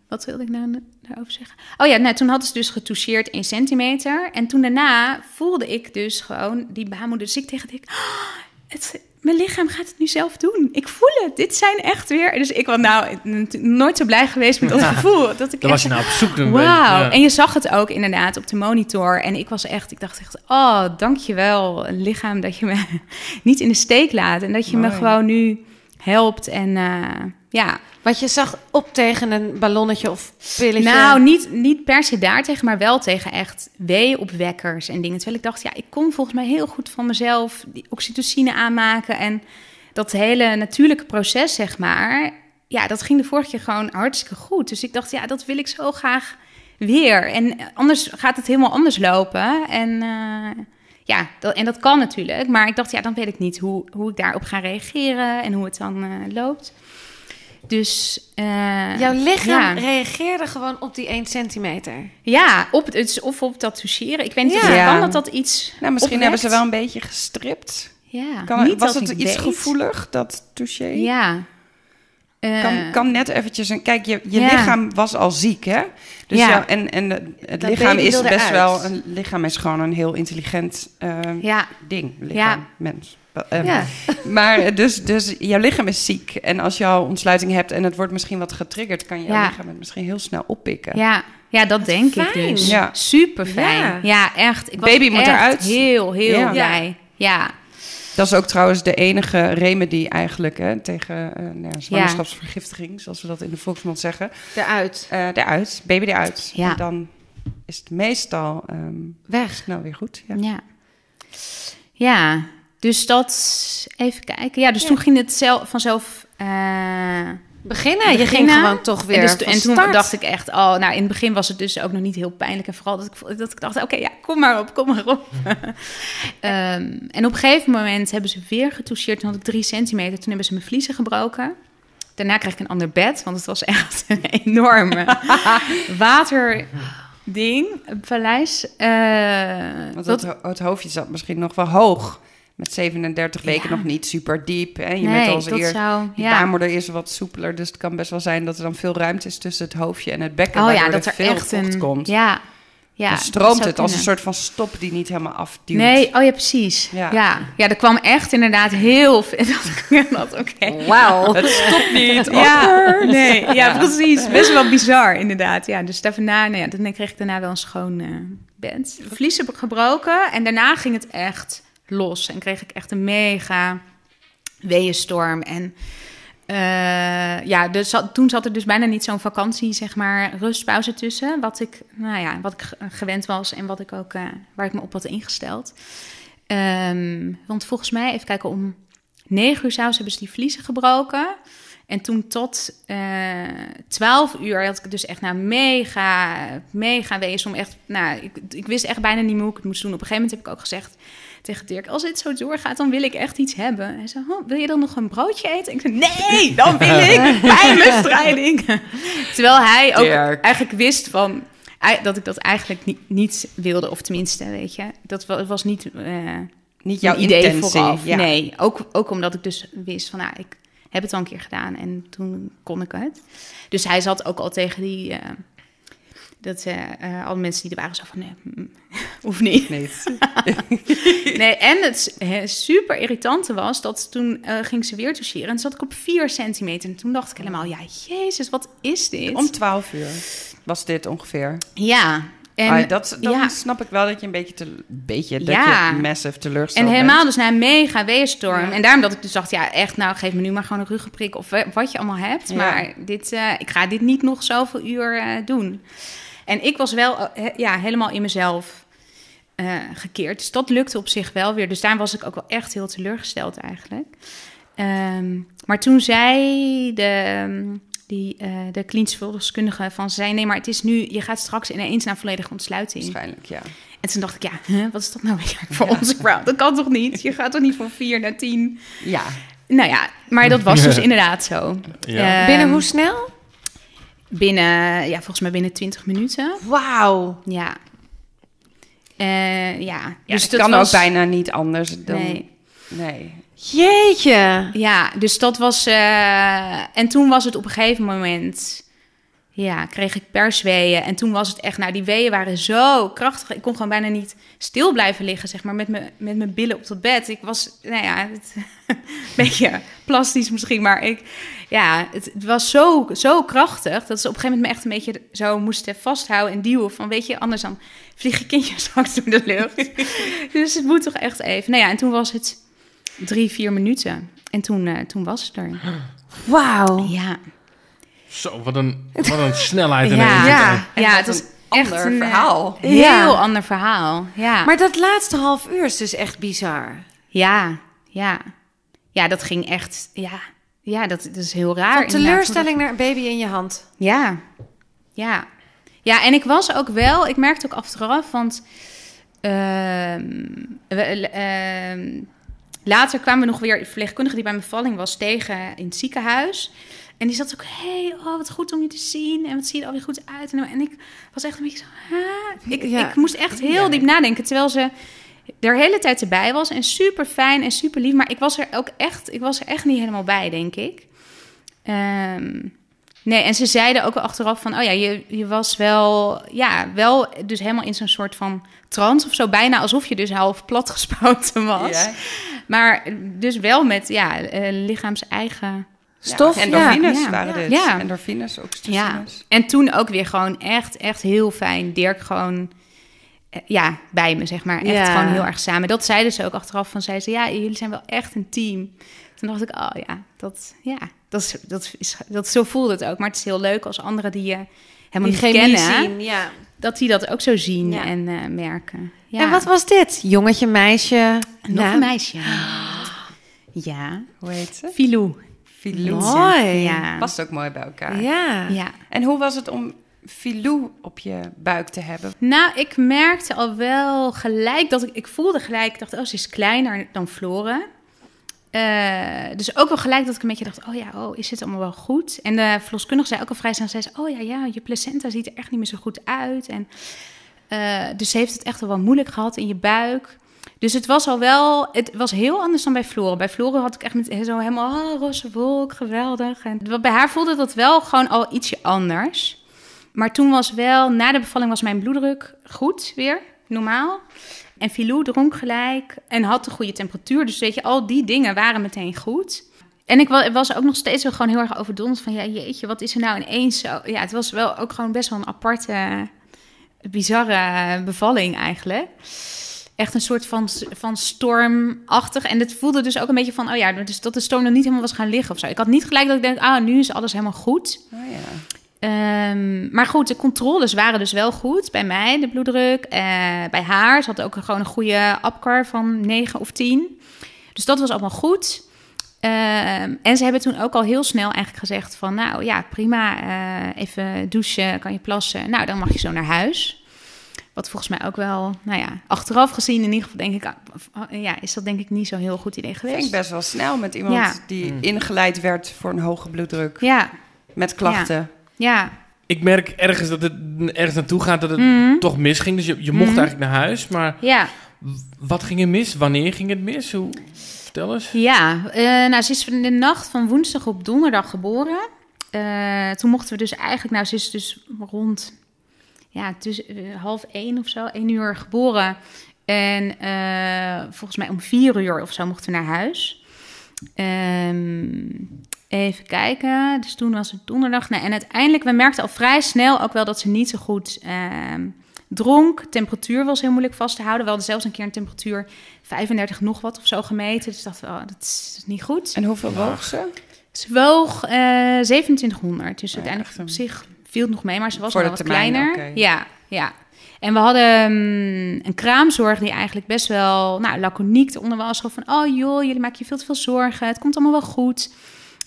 wat wilde ik nou daarover zeggen? Oh ja, nou, toen hadden ze dus getoucheerd 1 centimeter. En toen daarna voelde ik dus gewoon die baarmoeder. Dus ik tegen Dick, "Oh, het, [gasps] mijn lichaam gaat het nu zelf doen. Ik voel het. Dit zijn echt weer... Dus ik was nou nooit zo blij geweest met dat gevoel. Dat ik Dan was je nou op zoek Wauw. beetje, En je zag het ook inderdaad op de monitor. En ik was echt, ik dacht echt, oh, dankjewel lichaam dat je me [laughs] niet in de steek laat. En dat je me gewoon nu helpt. En eh, ja, Wat je zag op tegen een ballonnetje of pilletje. nou, niet, niet per se daartegen, maar wel tegen echt weeopwekkers en dingen. Terwijl ik dacht, ja, ik kon volgens mij heel goed van mezelf die oxytocine aanmaken. En dat hele natuurlijke proces, zeg maar, ja, dat ging de vorige keer gewoon hartstikke goed. Dus ik dacht, ja, dat wil ik zo graag weer. En anders gaat het helemaal anders lopen. En eh, ja, dat, en dat kan natuurlijk. Maar ik dacht, ja, dan weet ik niet hoe, hoe ik daarop ga reageren en hoe het dan eh, loopt. Dus eh, Jouw lichaam ja. reageerde gewoon op die 1 centimeter. Ja, op het, of op dat toucheren. Ik weet niet of Ja. het kan dat dat iets. Nou, misschien hebben ze wel een beetje gestript. Ja, Kan, niet was dat het ik iets weet. gevoelig, dat touché? Ja. Eh, Kan, kan net eventjes een... Kijk, je, je Ja. lichaam was al ziek, hè? Dus Ja. ja. en, en het Dat lichaam is best uit. wel... Een lichaam is gewoon een heel intelligent eh, ja, ding. Lichaam, Ja. mens. Eh, Ja. Maar eh, dus, dus jouw lichaam is ziek. En als je al ontsluiting hebt en het wordt misschien wat getriggerd... kan je Ja. lichaam het misschien heel snel oppikken. ja, ja, dat denk ik dus. Ja. Super fijn. Ja. Ja. echt. Ik was Baby moet eruit. Heel, heel Ja. blij. Ja. Dat is ook trouwens de enige remedie eigenlijk hè, tegen eh, nou ja, zwangerschapsvergiftiging... zoals we dat in de volksmond zeggen. Eruit. Eh eruit, baby eruit. Ja. En dan is het meestal ehm, Weg. snel weer goed. Ja. Ja. Ja, dus dat... Even kijken. Ja, dus toen ging het zelf, vanzelf... eh, Beginnen. Je ging gewoon toch weer en, dus, van en toen start. dacht ik echt, oh, nou in het begin was het dus ook nog niet heel pijnlijk. En vooral dat ik, dat ik dacht, oké, ja, kom maar op, kom maar op. [laughs] Ehm, en op een gegeven moment hebben ze weer getoucheerd. Toen had ik drie centimeter. Toen hebben ze mijn vliezen gebroken. Daarna kreeg ik een ander bed, want het was echt [laughs] een enorme [laughs] waterding, een paleis. Eh, Want dat- het, ho- het hoofdje zat misschien nog wel hoog. Met 37 weken Ja. nog niet super diep. Hè? Je nee, bent als dat eer. zou... Ja. baarmoeder is wat soepeler, dus het kan best wel zijn dat er dan veel ruimte is tussen het hoofdje en het bekken. Oh ja, dat er er veel echt een... komt. Ja, ja. dan stroomt het als een soort van stop die niet helemaal afduwt. Nee, oh ja, precies. Ja. Ja. Ja. er kwam echt inderdaad heel veel. [laughs] Dat. Wauw. Het stopt niet. Ja, nee, ja, precies. Best wel bizar, inderdaad. Ja, dus daarna, nou ja, dan kreeg ik daarna wel een schoon eh bed. Vliezen gebroken en daarna ging het echt los. En kreeg ik echt een mega weeënstorm. En Eh, ja, dus toen zat er dus bijna niet zo'n vakantie, zeg maar, rustpauze tussen. Wat ik, nou ja, wat ik ge- gewend was en wat ik ook, eh, waar ik me op had ingesteld. Ehm, want volgens mij, even kijken, om negen uur s'avonds hebben ze die vliezen gebroken. En toen tot eh 12 uur had ik dus echt nou mega, mega wezen om echt, nou, ik, ik wist echt bijna niet meer hoe ik het moest doen. Op een gegeven moment heb ik ook gezegd tegen Dirk, als dit zo doorgaat, dan wil ik echt iets hebben. Hij zei, oh, wil je dan nog een broodje eten? Ik zei, nee, dan wil [laughs] ik [laughs] pijnbestrijding. Terwijl hij ook Dirk. eigenlijk wist van, dat ik dat eigenlijk niet, niet wilde. Of tenminste, weet je, dat wa- was niet... eh, Niet jouw idee intentie. vooraf. Ja. Nee, ook, ook omdat ik dus wist van, nou, ik heb het al een keer gedaan en toen kon ik het. Dus hij zat ook al tegen die, eh, dat eh, eh, alle mensen die er waren zo van, nee, mm, [laughs] hoeft niet. Nee. [laughs] Nee, en het super irritante was dat toen eh, ging ze weer toucheren en zat ik op 4 centimeter. En toen dacht ik helemaal, ja, jezus, wat is dit? Om 12 uur was dit ongeveer. Ja, en, Ah, dat, dan ja. snap ik wel dat je een beetje, te, beetje dat Ja. je massive teleurgesteld En helemaal bent. dus na een mega weerstorm. Ja. En daarom dat ik dus dacht, ja, echt, nou, geef me nu maar gewoon een ruggenprik of wat je allemaal hebt. Maar dit, ik ga dit niet nog zoveel uur doen. En ik was wel eh, ja, helemaal in mezelf eh, gekeerd. Dus dat lukte op zich wel weer. Dus daar was ik ook wel echt heel teleurgesteld eigenlijk. Ehm, maar toen zei de, die, eh de klinisch verloskundige van... ze zei, nee, maar het is nu... je gaat straks ineens naar volledige ontsluiting. Waarschijnlijk, ja. En toen dacht ik, ja, huh, wat is dat nou weer voor onze crowd? Dat kan toch niet? Je gaat toch niet van vier naar tien? Ja, Nou ja, maar dat was [laughs] dus inderdaad zo. Ja. Ehm, Binnen hoe snel? Binnen, ja, volgens mij binnen 20 minuten. Wauw. Ja. Eh, ja, ja dus het dat kan was, ook bijna niet anders dan... Nee. Nee. Jeetje. Ja, dus dat was... eh, en toen was het op een gegeven moment... Ja, kreeg ik persweeën. En toen was het echt... Nou, die weeën waren zo krachtig. Ik kon gewoon bijna niet stil blijven liggen, zeg maar. Met, me, met mijn billen op het bed. Ik was, nou ja... Het, [laughs] een beetje plastisch misschien, maar ik... Ja, het, het was zo, zo krachtig... dat ze op een gegeven moment me echt een beetje zo moesten vasthouden en duwen. Van, weet je, anders dan vlieg je kindje straks [laughs] door de lucht. [laughs] dus het moet toch echt even... Nou ja, en toen was het drie, vier minuten. En toen, eh, toen was het er. Wauw. Ja, Zo, wat een, wat een snelheid [laughs] ja, ineens. Ja. En ja wat het was een echt ander een eh, verhaal. heel Ja. ander verhaal. Ja, Maar dat laatste half uur is dus echt bizar. ja, ja, ja, dat ging echt. Ja, ja dat, dat is heel raar. Van teleurstelling naar een baby in je hand. Ja, ja, ja. En ik was ook wel. Ik merkte ook achteraf, want ehm, we- ehm, later kwamen we nog weer verpleegkundige die bij mijn bevalling was tegen in het ziekenhuis. En die zat ook, hey, oh, wat goed om je te zien. En wat zie je er alweer goed uit. En, en ik was echt een beetje zo, ik, Ja. ik moest echt heel diep nadenken. Terwijl ze er de hele tijd erbij was. En super fijn en super lief. Maar ik was er ook echt, ik was er echt niet helemaal bij, denk ik. Ehm, nee, en ze zeiden ook wel achteraf van... oh ja, je, je was wel... ja, wel dus helemaal in zo'n soort van trance of zo. Bijna alsof je dus half platgespoten was. Ja. Maar dus wel met ja, eh, lichaams eigen... Stof, endorfines ja. waren dit. Ja. Endorfines, Ja, en toen ook weer gewoon echt, echt heel fijn. Dirk gewoon... eh, Ja, bij me, zeg maar. Echt gewoon heel erg samen. Dat zeiden ze ook achteraf van... Zeiden ze, ja, jullie zijn wel echt een team. Toen dacht ik, oh ja, dat, ja, dat, is, dat, is, dat, zo voelde het ook. Maar het is heel leuk als anderen die je helemaal Die niet kennen... zien, ja. dat die dat ook zo zien Ja. en eh, merken. Ja. En wat was dit? Jongetje, meisje? Nog Nou, een meisje. [gasps] Ja, Hoe heet ze? Filou. Filou. Mooi. Ja. Past ook mooi bij elkaar. Ja. ja. En hoe was het om Filou op je buik te hebben? Nou, ik merkte al wel gelijk dat ik... Ik voelde gelijk, ik dacht, oh, ze is kleiner dan Floren. Eh, dus ook wel gelijk dat ik een beetje dacht, oh ja, oh, is het allemaal wel goed? En de verloskundige zei ook al vrij snel, zei ze, oh ja, ja, je placenta ziet er echt niet meer zo goed uit. En, eh, dus ze heeft het echt wel wel moeilijk gehad in je buik. Dus het was al wel, het was heel anders dan bij Floren. Bij Floren had ik echt met zo helemaal, oh, roze wolk, geweldig. En bij haar voelde dat wel gewoon al ietsje anders. Maar toen was wel, na de bevalling was mijn bloeddruk goed weer, normaal. En Filou dronk gelijk en had de goede temperatuur. Dus weet je, al die dingen waren meteen goed. En ik wa- was ook nog steeds wel gewoon heel erg overdonderd van... ja, jeetje, wat is er nou ineens zo... Ja, het was wel ook gewoon best wel een aparte, bizarre bevalling eigenlijk. Echt een soort van, van stormachtig. En het voelde dus ook een beetje van, oh ja, dus dat de storm nog niet helemaal was gaan liggen of zo. Ik had niet gelijk dat ik denk, ah, nu is alles helemaal goed. Oh, ja. Ehm, maar goed, de controles waren dus wel goed. Bij mij, de bloeddruk. eh, bij haar, ze had ook gewoon een goede APCAR van 9 of 10. Dus dat was allemaal goed. Ehm, en ze hebben toen ook al heel snel eigenlijk gezegd van... nou ja, prima, eh, even douchen, kan je plassen. Nou, dan mag je zo naar huis. Wat volgens mij ook wel, nou ja, achteraf gezien in ieder geval denk ik... ah, ja, is dat denk ik niet zo'n heel goed idee Vind ik geweest. best wel snel met iemand Ja. die ingeleid werd voor een hoge bloeddruk. Ja, Met klachten. ja. Ik merk ergens dat het ergens naartoe gaat dat het Mhm. toch misging. Dus je, je mocht Mhm. eigenlijk naar huis. Maar Ja, wat ging er mis? Wanneer ging het mis? Hoe, vertel eens. Ja, eh, nou, ze is in de nacht van woensdag op donderdag geboren. Eh, toen mochten we dus eigenlijk, nou, ze is dus rond ja, tussen, eh, half één of zo, één uur geboren. En eh, volgens mij om vier uur of zo mochten we naar huis. Ehm, even kijken, dus toen was het donderdag. Nou, en uiteindelijk, we merkten al vrij snel ook wel dat ze niet zo goed ehm, dronk. Temperatuur was heel moeilijk vast te houden. We hadden zelfs een keer een temperatuur 35 nog wat of zo gemeten. Dus dachten we, oh, dat is, dat is niet goed. En hoeveel woog ze? Ze woog eh 2700. Dus Ja, uiteindelijk op zich viel het nog mee, maar ze was Voor wel wat termijn, kleiner. Ja, ja. En we hadden mm, een kraamzorg die eigenlijk best wel nou, laconiek eronder was. Van, oh joh, jullie maken je veel te veel zorgen. Het komt allemaal wel goed.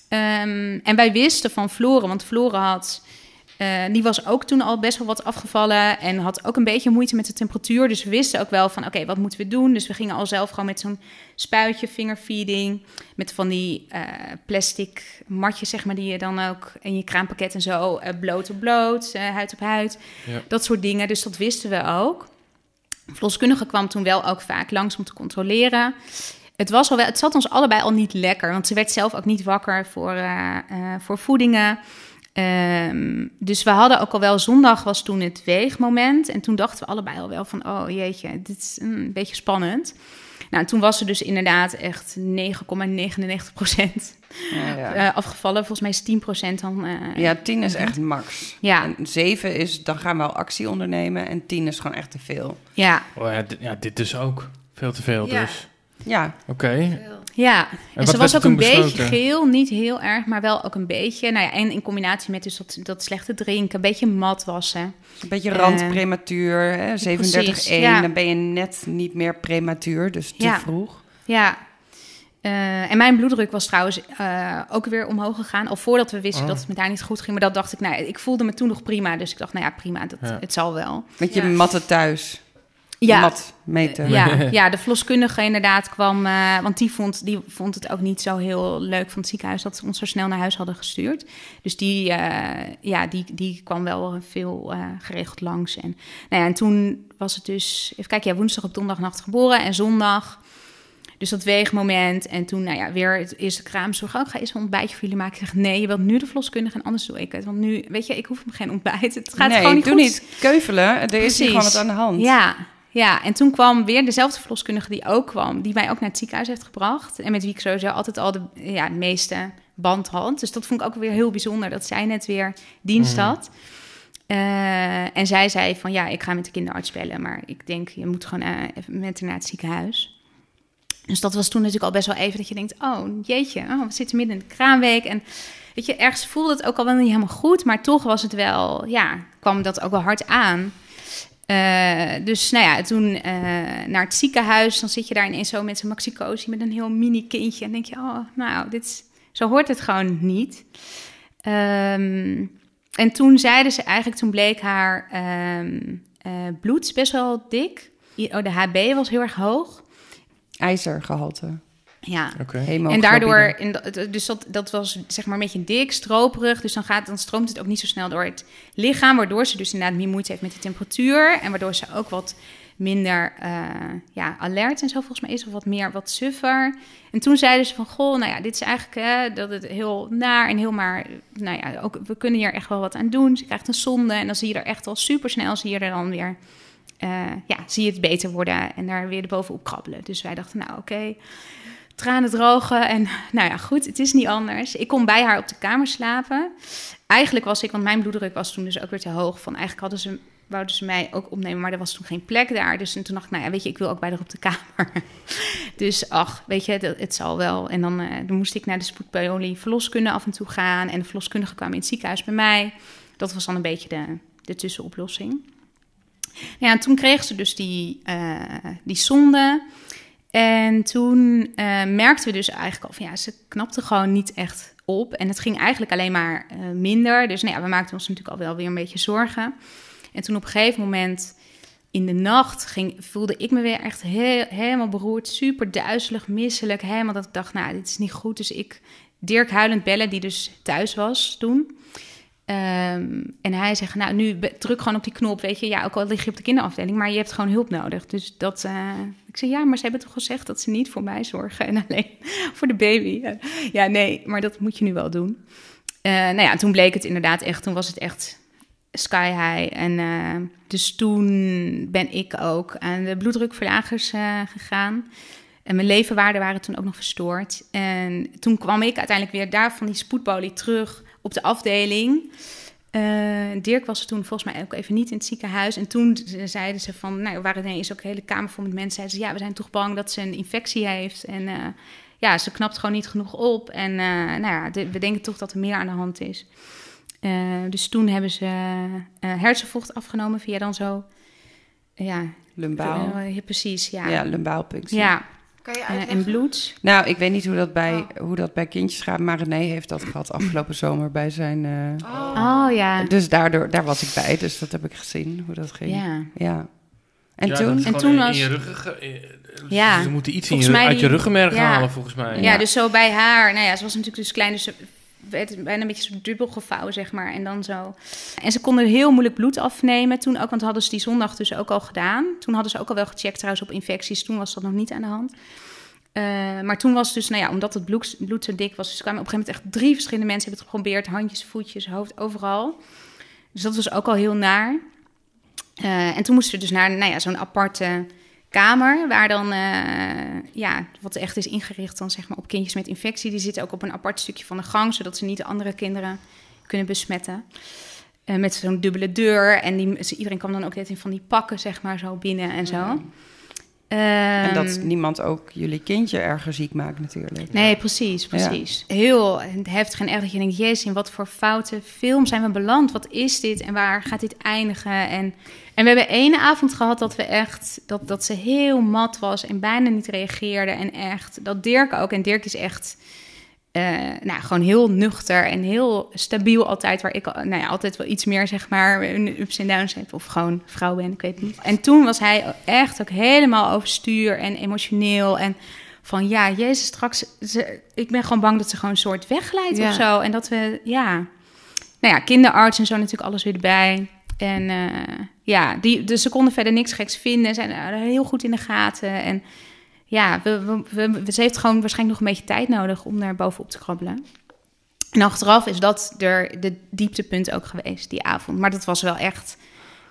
Ehm, en wij wisten van Floren, want Floren had... eh, die was ook toen al best wel wat afgevallen en had ook een beetje moeite met de temperatuur. Dus we wisten ook wel van, oké, wat moeten we doen? Dus we gingen al zelf gewoon met zo'n spuitje, fingerfeeding, met van die eh, plastic matjes, zeg maar, die je dan ook in je kraampakket en zo, eh, bloot op bloot, huid op huid, Ja. dat soort dingen. Dus dat wisten we ook. Verloskundige kwam toen wel ook vaak langs om te controleren. Het, was al wel, het zat ons allebei al niet lekker, want ze werd zelf ook niet wakker voor, voor voedingen. Ehm, dus we hadden ook al wel, zondag was toen het weegmoment. En toen dachten we allebei al wel van, oh jeetje, dit is mm, een beetje spannend. Nou, toen was ze dus inderdaad echt 9,99 procent Ja, ja. eh, afgevallen. Volgens mij is 10 procent dan... eh, ja, 10 is echt max. Ja. En 7 is, dan gaan we al actie ondernemen. En 10 is gewoon echt te veel. ja, Oh ja, dit, ja, dit dus ook. Veel te veel Ja. dus. Ja, Oké. Ja, en, ze was ook een beetje besloten? geel, niet heel erg, maar wel ook een beetje. Nou ja, en in combinatie met dus dat, dat slechte drinken, een beetje mat wassen. een beetje Eh, randprematuur. hè, 37,1. ja. Dan ben je net niet meer prematuur. Dus te Ja. vroeg. Ja. Eh, en mijn bloeddruk was trouwens eh, ook weer omhoog gegaan. Al voordat we wisten Oh. dat het met haar niet goed ging. Maar dat dacht ik, nou, ik voelde me toen nog prima. Dus ik dacht, nou ja, prima, dat, Ja. het zal wel. Met je Ja. matten thuis. Ja, Mat meten. ja, [laughs] ja, de verloskundige inderdaad kwam. eh, want die vond, die vond het ook niet zo heel leuk van het ziekenhuis dat ze ons zo snel naar huis hadden gestuurd. Dus die, eh, ja, die, die kwam wel veel eh, geregeld langs. En, nou ja, en toen was het dus, even kijken, ja, woensdag op donderdagnacht geboren en zondag. Dus dat weegmoment. En toen, nou ja, weer het eerste kraamzorg. Oh, ik ga eerst een ontbijtje voor jullie maken. Ik zeg, nee, je wilt nu de verloskundige en anders doe ik het. Want nu, weet je, ik hoef hem geen ontbijt. Het gaat nee, gewoon niet doe goed. niet keuvelen. Er is hier gewoon wat aan de hand. Ja, ja, en toen kwam weer dezelfde verloskundige die ook kwam, die mij ook naar het ziekenhuis heeft gebracht. En met wie ik sowieso altijd al de ja, de meeste band had. Dus dat vond ik ook weer heel bijzonder dat zij net weer dienst Mhm. had. Eh, en zij zei van ja, ik ga met de kinderarts bellen, maar ik denk je moet gewoon eh, even met haar naar het ziekenhuis. Dus dat was toen natuurlijk al best wel even dat je denkt, oh jeetje, oh, we zitten midden in de kraamweek en weet je, ergens voelde het ook al wel niet helemaal goed, maar toch was het wel, ja, kwam dat ook wel hard aan. Eh, dus nou ja, toen eh, naar het ziekenhuis, dan zit je daar ineens zo met zo'n maxicosi met een heel mini kindje en denk je, oh, nou, dit zo hoort het gewoon niet. Ehm, en toen zeiden ze eigenlijk, toen bleek haar eh, bloed best wel dik. Oh, de HB was heel erg hoog. IJzergehalte. Ja, en daardoor, in dus dat, dat was zeg maar een beetje dik, stroperig. Dus dan, gaat, dan stroomt het ook niet zo snel door het lichaam. Waardoor ze dus inderdaad meer moeite heeft met de temperatuur. En waardoor ze ook wat minder eh, ja, alert en zo volgens mij is. Of wat meer, wat suffer. En toen zeiden ze van, goh, nou ja, dit is eigenlijk hè, dat het heel naar en heel maar... Nou ja, ook, we kunnen hier echt wel wat aan doen. Ze krijgt een zonde en dan zie je er echt al super snel, zie je er dan weer... eh, ja, zie je het beter worden en daar weer bovenop krabbelen. Dus wij dachten, nou oké, tranen drogen. En nou ja, goed, het is niet anders. Ik kon bij haar op de kamer slapen. Eigenlijk was ik, want mijn bloeddruk was toen dus ook weer te hoog. Van eigenlijk hadden ze wouden ze mij ook opnemen, maar er was toen geen plek daar. Dus toen dacht ik, nou ja, weet je, ik wil ook bij haar op de kamer. [laughs] dus ach, weet je, dat, het zal wel. En dan, eh, moest ik naar de spoedpiolie verloskunde af en toe gaan. En de verloskundige kwam in het ziekenhuis bij mij. Dat was dan een beetje de, de tussenoplossing. Ja, en toen kreeg ze dus die, eh, die zonde. En toen eh, merkten we dus eigenlijk al van ja, ze knapte gewoon niet echt op. En het ging eigenlijk alleen maar eh, minder. Dus nou ja, we maakten ons natuurlijk al wel weer een beetje zorgen. En toen op een gegeven moment in de nacht ging, voelde ik me weer echt heel, helemaal beroerd. Super duizelig, misselijk. Helemaal dat ik dacht, nou, dit is niet goed. Dus ik Dirk huilend bellen, die dus thuis was toen. Ehm, en hij zegt, nou, nu druk gewoon op die knop, weet je. Ja, ook al lig je op de kinderafdeling, maar je hebt gewoon hulp nodig. Dus dat, eh, ik zei, ja, maar ze hebben toch gezegd dat ze niet voor mij zorgen en [laughs] alleen voor de baby. Ja, nee, maar dat moet je nu wel doen. Eh, nou ja, toen bleek het inderdaad echt, toen was het echt sky high. En eh, dus toen ben ik ook aan de bloeddrukverlagers gegaan. En mijn levenwaarden waren toen ook nog verstoord. En toen kwam ik uiteindelijk weer daar van die spoedpolie terug op de afdeling. Eh, Dirk was toen volgens mij ook even niet in het ziekenhuis. En toen ze- zeiden ze van, nou, waren ineens ook een hele kamer vol met mensen. Zeiden ze, ja, we zijn toch bang dat ze een infectie heeft. En eh, ja, ze knapt gewoon niet genoeg op. En eh, nou ja, de- we denken toch dat er meer aan de hand is. Dus toen hebben ze hersenvocht afgenomen via dan zo... Ja, Lumbaal. ja, precies, ja. Ja, Ja, lumbaalpunctie. Kan je eh, uitleggen? en bloed. Nou, ik weet niet hoe dat bij, hoe dat bij kindjes gaat, maar René heeft dat gehad afgelopen [laughs] zomer bij zijn... eh, Oh, ja. Dus daardoor, daar was ik bij, dus dat heb ik gezien, hoe dat ging. Ja. Ja. En Ja, toen? dat is En toen in, was- in je ruggen... ge- eh, Ja. Ze moeten iets in je, uit je ruggenmerg ja. halen, volgens mij. Ja, dus zo bij haar. Nou ja, ze was natuurlijk dus klein, dus ze werd bijna een beetje zo dubbel gevouwen, zeg maar. En dan zo. En ze konden heel moeilijk bloed afnemen toen ook, want hadden ze die zondag dus ook al gedaan. Toen hadden ze ook al wel gecheckt trouwens op infecties. Toen was dat nog niet aan de hand. Eh, maar toen was dus, nou ja, omdat het bloed, zo dik was, dus kwamen op een gegeven moment echt drie verschillende mensen hebben het geprobeerd. Handjes, voetjes, hoofd, overal. Dus dat was ook al heel naar. Eh, en toen moesten we dus naar nou ja, zo'n aparte kamer, waar dan, eh, ja, wat echt is ingericht dan zeg maar op kindjes met infectie. Die zitten ook op een apart stukje van de gang, zodat ze niet de andere kinderen kunnen besmetten. Eh, met zo'n dubbele deur en die, iedereen kwam dan ook net in van die pakken, zeg maar, zo binnen en zo. En dat Ehm, niemand ook jullie kindje erger ziek maakt natuurlijk. Nee, precies, precies. Heel heftig en erg dat je denkt, jezus, in wat voor foute film zijn we beland? Wat is dit en waar gaat dit eindigen? En, en we hebben één avond gehad dat we echt, dat, dat ze heel mat was en bijna niet reageerde. En echt, dat Dirk ook, en Dirk is echt, nou, gewoon heel nuchter en heel stabiel altijd, waar ik nou ja, altijd wel iets meer, zeg maar, een ups en downs heb, of gewoon vrouw ben, ik weet het niet. En toen was hij echt ook helemaal overstuur en emotioneel en van ja, Jezus, straks, ze, ik ben gewoon bang dat ze gewoon een soort wegglijdt Ja. of zo. En dat we, ja, nou ja, kinderarts en zo natuurlijk alles weer erbij. En eh, ja, die, dus ze konden verder niks geks vinden. Zijn heel goed in de gaten. En ja, we, we, we- ze heeft gewoon waarschijnlijk nog een beetje tijd nodig om daar bovenop te krabbelen. En achteraf is dat er de dieptepunt ook geweest die avond. Maar dat was wel echt,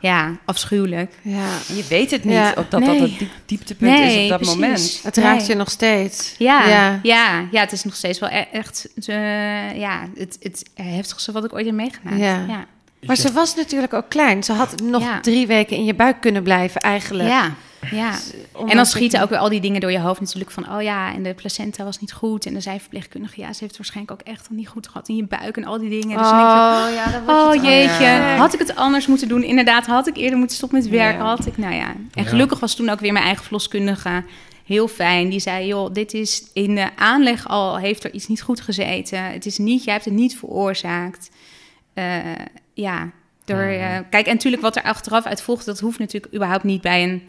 ja, afschuwelijk. Ja. Je weet het niet Ja. op dat dat het diep, dieptepunt is op dat precies. moment. Het raakt Nee. je nog steeds. Ja, Ja. ja. ja, het is nog steeds wel e- echt eh, ja, het, het heftigste wat ik ooit heb meegemaakt. Ja. ja. Maar ze was natuurlijk ook klein. Ze had nog Ja. drie weken in je buik kunnen blijven eigenlijk. Ja, ja. Omdat En dan ik- schieten ook weer al die dingen door je hoofd natuurlijk van... oh ja, en de placenta was niet goed. En de zijverpleegkundige, ja, ze heeft het waarschijnlijk ook echt niet goed gehad in je buik en al die dingen. Dus dan denk je, Oh, ja, dan word oh jeetje, Ja. had ik het anders moeten doen? Inderdaad, had ik eerder moeten stoppen met werken? Ja. Had ik, nou ja. En Ja. gelukkig was toen ook weer mijn eigen verloskundige heel fijn. Die zei, joh, dit is in de aanleg al, heeft er iets niet goed gezeten. Het is niet, jij hebt het niet veroorzaakt. Eh, ja, door, eh, kijk, en natuurlijk wat er achteraf uit volgt, dat hoeft natuurlijk überhaupt niet bij een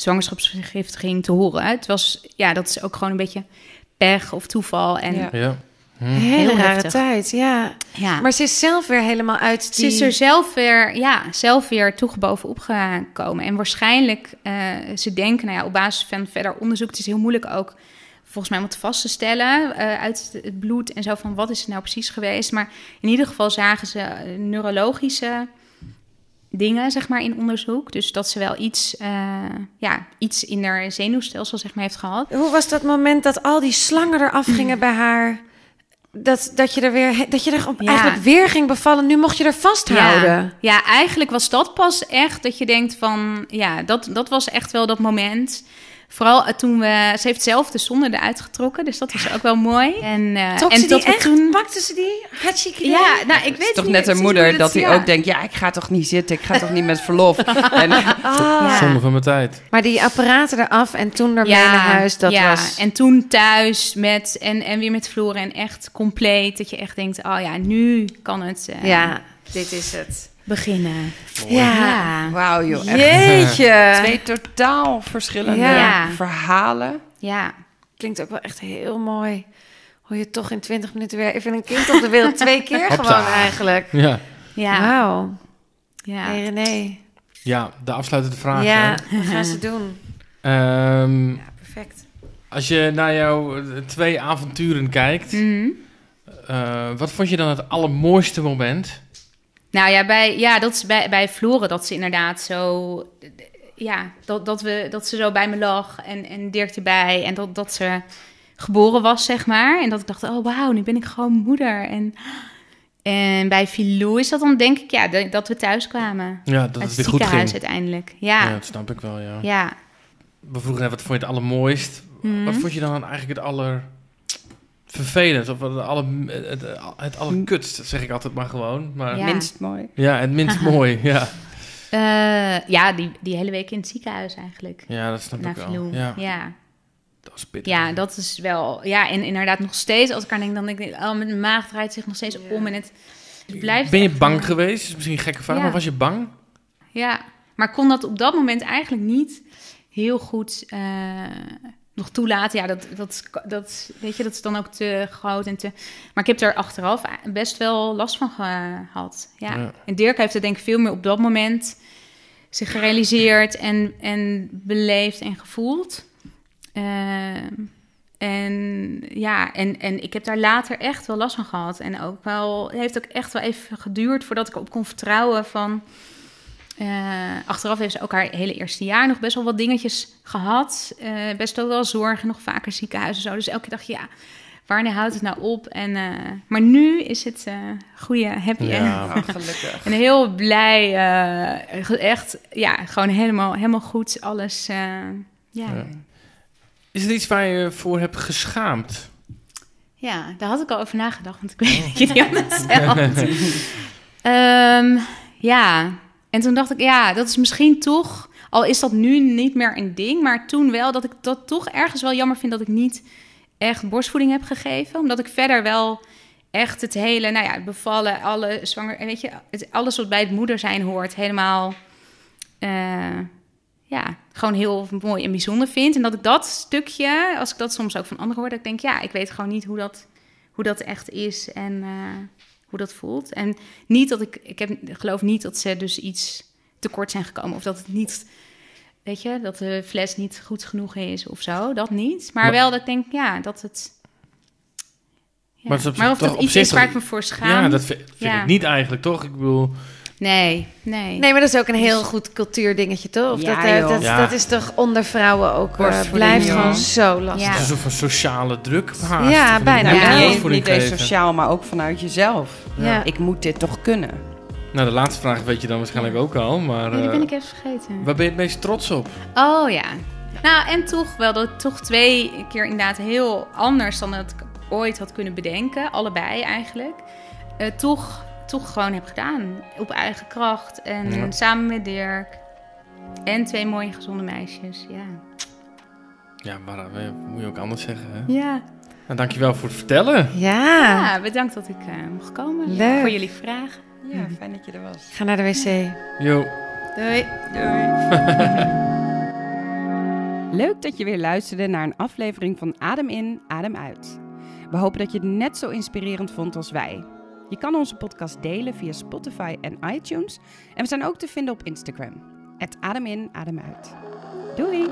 zwangerschapsvergiftiging te horen. Het was, ja, dat is ook gewoon een beetje pech of toeval. En Ja. ja, Ja. Hm. Hele Heel rare heftig. tijd, ja. Maar ze is zelf weer helemaal uit ze die... is er zelf weer, ja, zelf weer toegebovenop gekomen. En waarschijnlijk, eh, ze denken, nou ja, op basis van verder onderzoek, het is heel moeilijk ook volgens mij om het vast te stellen eh, uit het bloed en zo van wat is het nou precies geweest. Maar in ieder geval zagen ze eh, neurologische dingen, zeg maar, in onderzoek. Dus dat ze wel iets, eh, ja, iets in haar zenuwstelsel, zeg maar, heeft gehad. Hoe was dat moment dat al die slangen eraf gingen bij haar? dat, dat je er weer dat je er op, Ja. eigenlijk weer ging bevallen. Nu mocht je er vasthouden. Ja, ja, eigenlijk was dat pas echt dat je denkt van... Ja, dat, dat was echt wel dat moment. Vooral eh, toen we... Ze heeft zelf de zonde eruit getrokken, dus dat was ook wel mooi. En, eh, Trok en ze die echt? toen... Pakte ze die? Hartstikke Ja, nou, ik Het weet is toch niet, net het een is moeder het- dat hij ja. ook denkt, ja, ik ga toch niet zitten, ik ga toch niet met verlof. [laughs] en, Ah. Zonde van mijn tijd. Maar die apparaten eraf en toen ermee naar huis, dat ja, was... en toen thuis met en, en weer met Floren en echt compleet dat je echt denkt, oh ja, nu kan het eh, ja, dit is het. Beginnen. Ja. Ja, wauw joh, Jeetje. [laughs] twee totaal verschillende Ja. verhalen. ja. Klinkt ook wel echt heel mooi. Hoe je toch in 20 minuten weer even een kind op de wereld [laughs] twee keer Hopsa. gewoon eigenlijk. Ja. ja, Wauw. ja. Hey René. ja, de afsluitende vraag. Ja, hè. wat gaan ze doen? Ehm, Ja, perfect. als je naar jouw eh, twee avonturen kijkt, Mhm. eh, wat vond je dan het allermooiste moment? Nou ja, bij, ja, dat is bij, bij Floren dat ze inderdaad zo... Ja, dat, dat, we, dat ze zo bij me lag en, en Dirk erbij. En dat, dat ze geboren was, zeg maar. En dat ik dacht, oh wauw, nu ben ik gewoon moeder. En, en bij Filou is dat dan denk ik, ja, dat we thuis kwamen. Ja, dat het het weer goed ging. uiteindelijk. Ja. Ja, dat snap ik wel, ja. ja. We vroegen net, wat vond je het allermooist? Wat vond je dan eigenlijk het aller vervelend? Of het, aller, het, het allerkutst, zeg ik altijd maar gewoon. Maar ja, Ja. Minst mooi. het minst [laughs] mooi, ja. Eh, ja, die, die hele week in het ziekenhuis eigenlijk. Ja, dat snap Na ik wel. Ja, ja. dat was pittig. Ja, dat is wel. Ja, en inderdaad nog steeds als ik aan denk, dan denk ik, oh, mijn maag draait zich nog steeds om en het, het blijft. Ben je bang geweest? Dat is misschien een gekke vraag, Ja. maar was je bang? Ja, maar kon dat op dat moment eigenlijk niet heel goed eh, nog toelaten. Ja, dat, dat, dat, weet je, dat is dan ook te groot en te. Maar ik heb er achteraf best wel last van gehad. Ja. Ja. En Dirk heeft het denk ik veel meer op dat moment zich gerealiseerd en, en beleefd en gevoeld. Ehm, en ja, en, en ik heb daar later echt wel last van gehad. En ook wel, het heeft ook echt wel even geduurd voordat ik erop kon vertrouwen van... eh, achteraf heeft ze ook haar hele eerste jaar nog best wel wat dingetjes gehad. Eh, best wel wel zorgen, nog vaker ziekenhuizen en zo. Dus elke keer dacht je, ja, wanneer houdt het nou op? En, eh, maar nu is het eh goede, happy end. Ja, Oh, gelukkig. En heel blij, eh, echt, ja, gewoon helemaal, helemaal goed alles. eh, ja. Ja. Is er iets waar je voor hebt geschaamd? Ja, daar had ik al over nagedacht, want ik weet dat. [laughs] Ehm, ja, en toen dacht ik, ja, dat is misschien toch, al is dat nu niet meer een ding, maar toen wel, dat ik dat toch ergens wel jammer vind dat ik niet echt borstvoeding heb gegeven. Omdat ik verder wel echt het hele, nou ja, bevallen, alle zwanger, weet je, het, alles wat bij het moeder zijn hoort, helemaal, eh, ja, gewoon heel mooi en bijzonder vind. En dat ik dat stukje, als ik dat soms ook van anderen hoor, dat ik denk, ja, ik weet gewoon niet hoe dat, hoe dat echt is en eh, hoe dat voelt. En niet dat ik, ik heb, geloof niet dat ze dus iets tekort zijn gekomen of dat het niet, weet je, dat de fles niet goed genoeg is of zo, dat niet. Maar, Maar- wel dat ik denk, ja, dat het... Ja. Maar of toch dat op iets zich is waar ik me voor schaam. Ja, dat vind, vind Ja. ik niet eigenlijk, toch? Ik bedoel, Nee, nee. Nee, maar dat is ook een heel goed cultuurdingetje, toch? Of Ja, dat, eh, joh. dat, Ja. dat is toch onder vrouwen ook, eh, Borstvoeding, blijft gewoon zo lastig. Ja. het is een soort van sociale druk. haast. Ja, bijna niet, niet eens sociaal, maar ook vanuit jezelf. Ja. Ik moet dit toch kunnen. Nou, de laatste vraag weet je dan waarschijnlijk ook al, maar Nee, die ben eh, ik even vergeten. waar ben je het meest trots op? Oh ja. Nou, en toch wel dat toch twee keer inderdaad heel anders dan dat ik ooit had kunnen bedenken. Allebei eigenlijk. eh, toch, toch gewoon heb gedaan. Op eigen kracht. En Ja. samen met Dirk. En twee mooie gezonde meisjes. Ja. Ja, maar eh, moet je ook anders zeggen, hè? Ja. Nou, dankjewel voor het vertellen. Ja. ja, bedankt dat ik eh, mocht komen. Leuk. Voor jullie vragen. Ja, fijn dat je er was. Ga naar de wc. Jo. Doei. [laughs] Leuk dat je weer luisterde naar een aflevering van Adem in, Adem uit. We hopen dat je het net zo inspirerend vond als wij. Je kan onze podcast delen via Spotify en iTunes. En we zijn ook te vinden op Instagram. Het Adem in, Adem uit. Doei!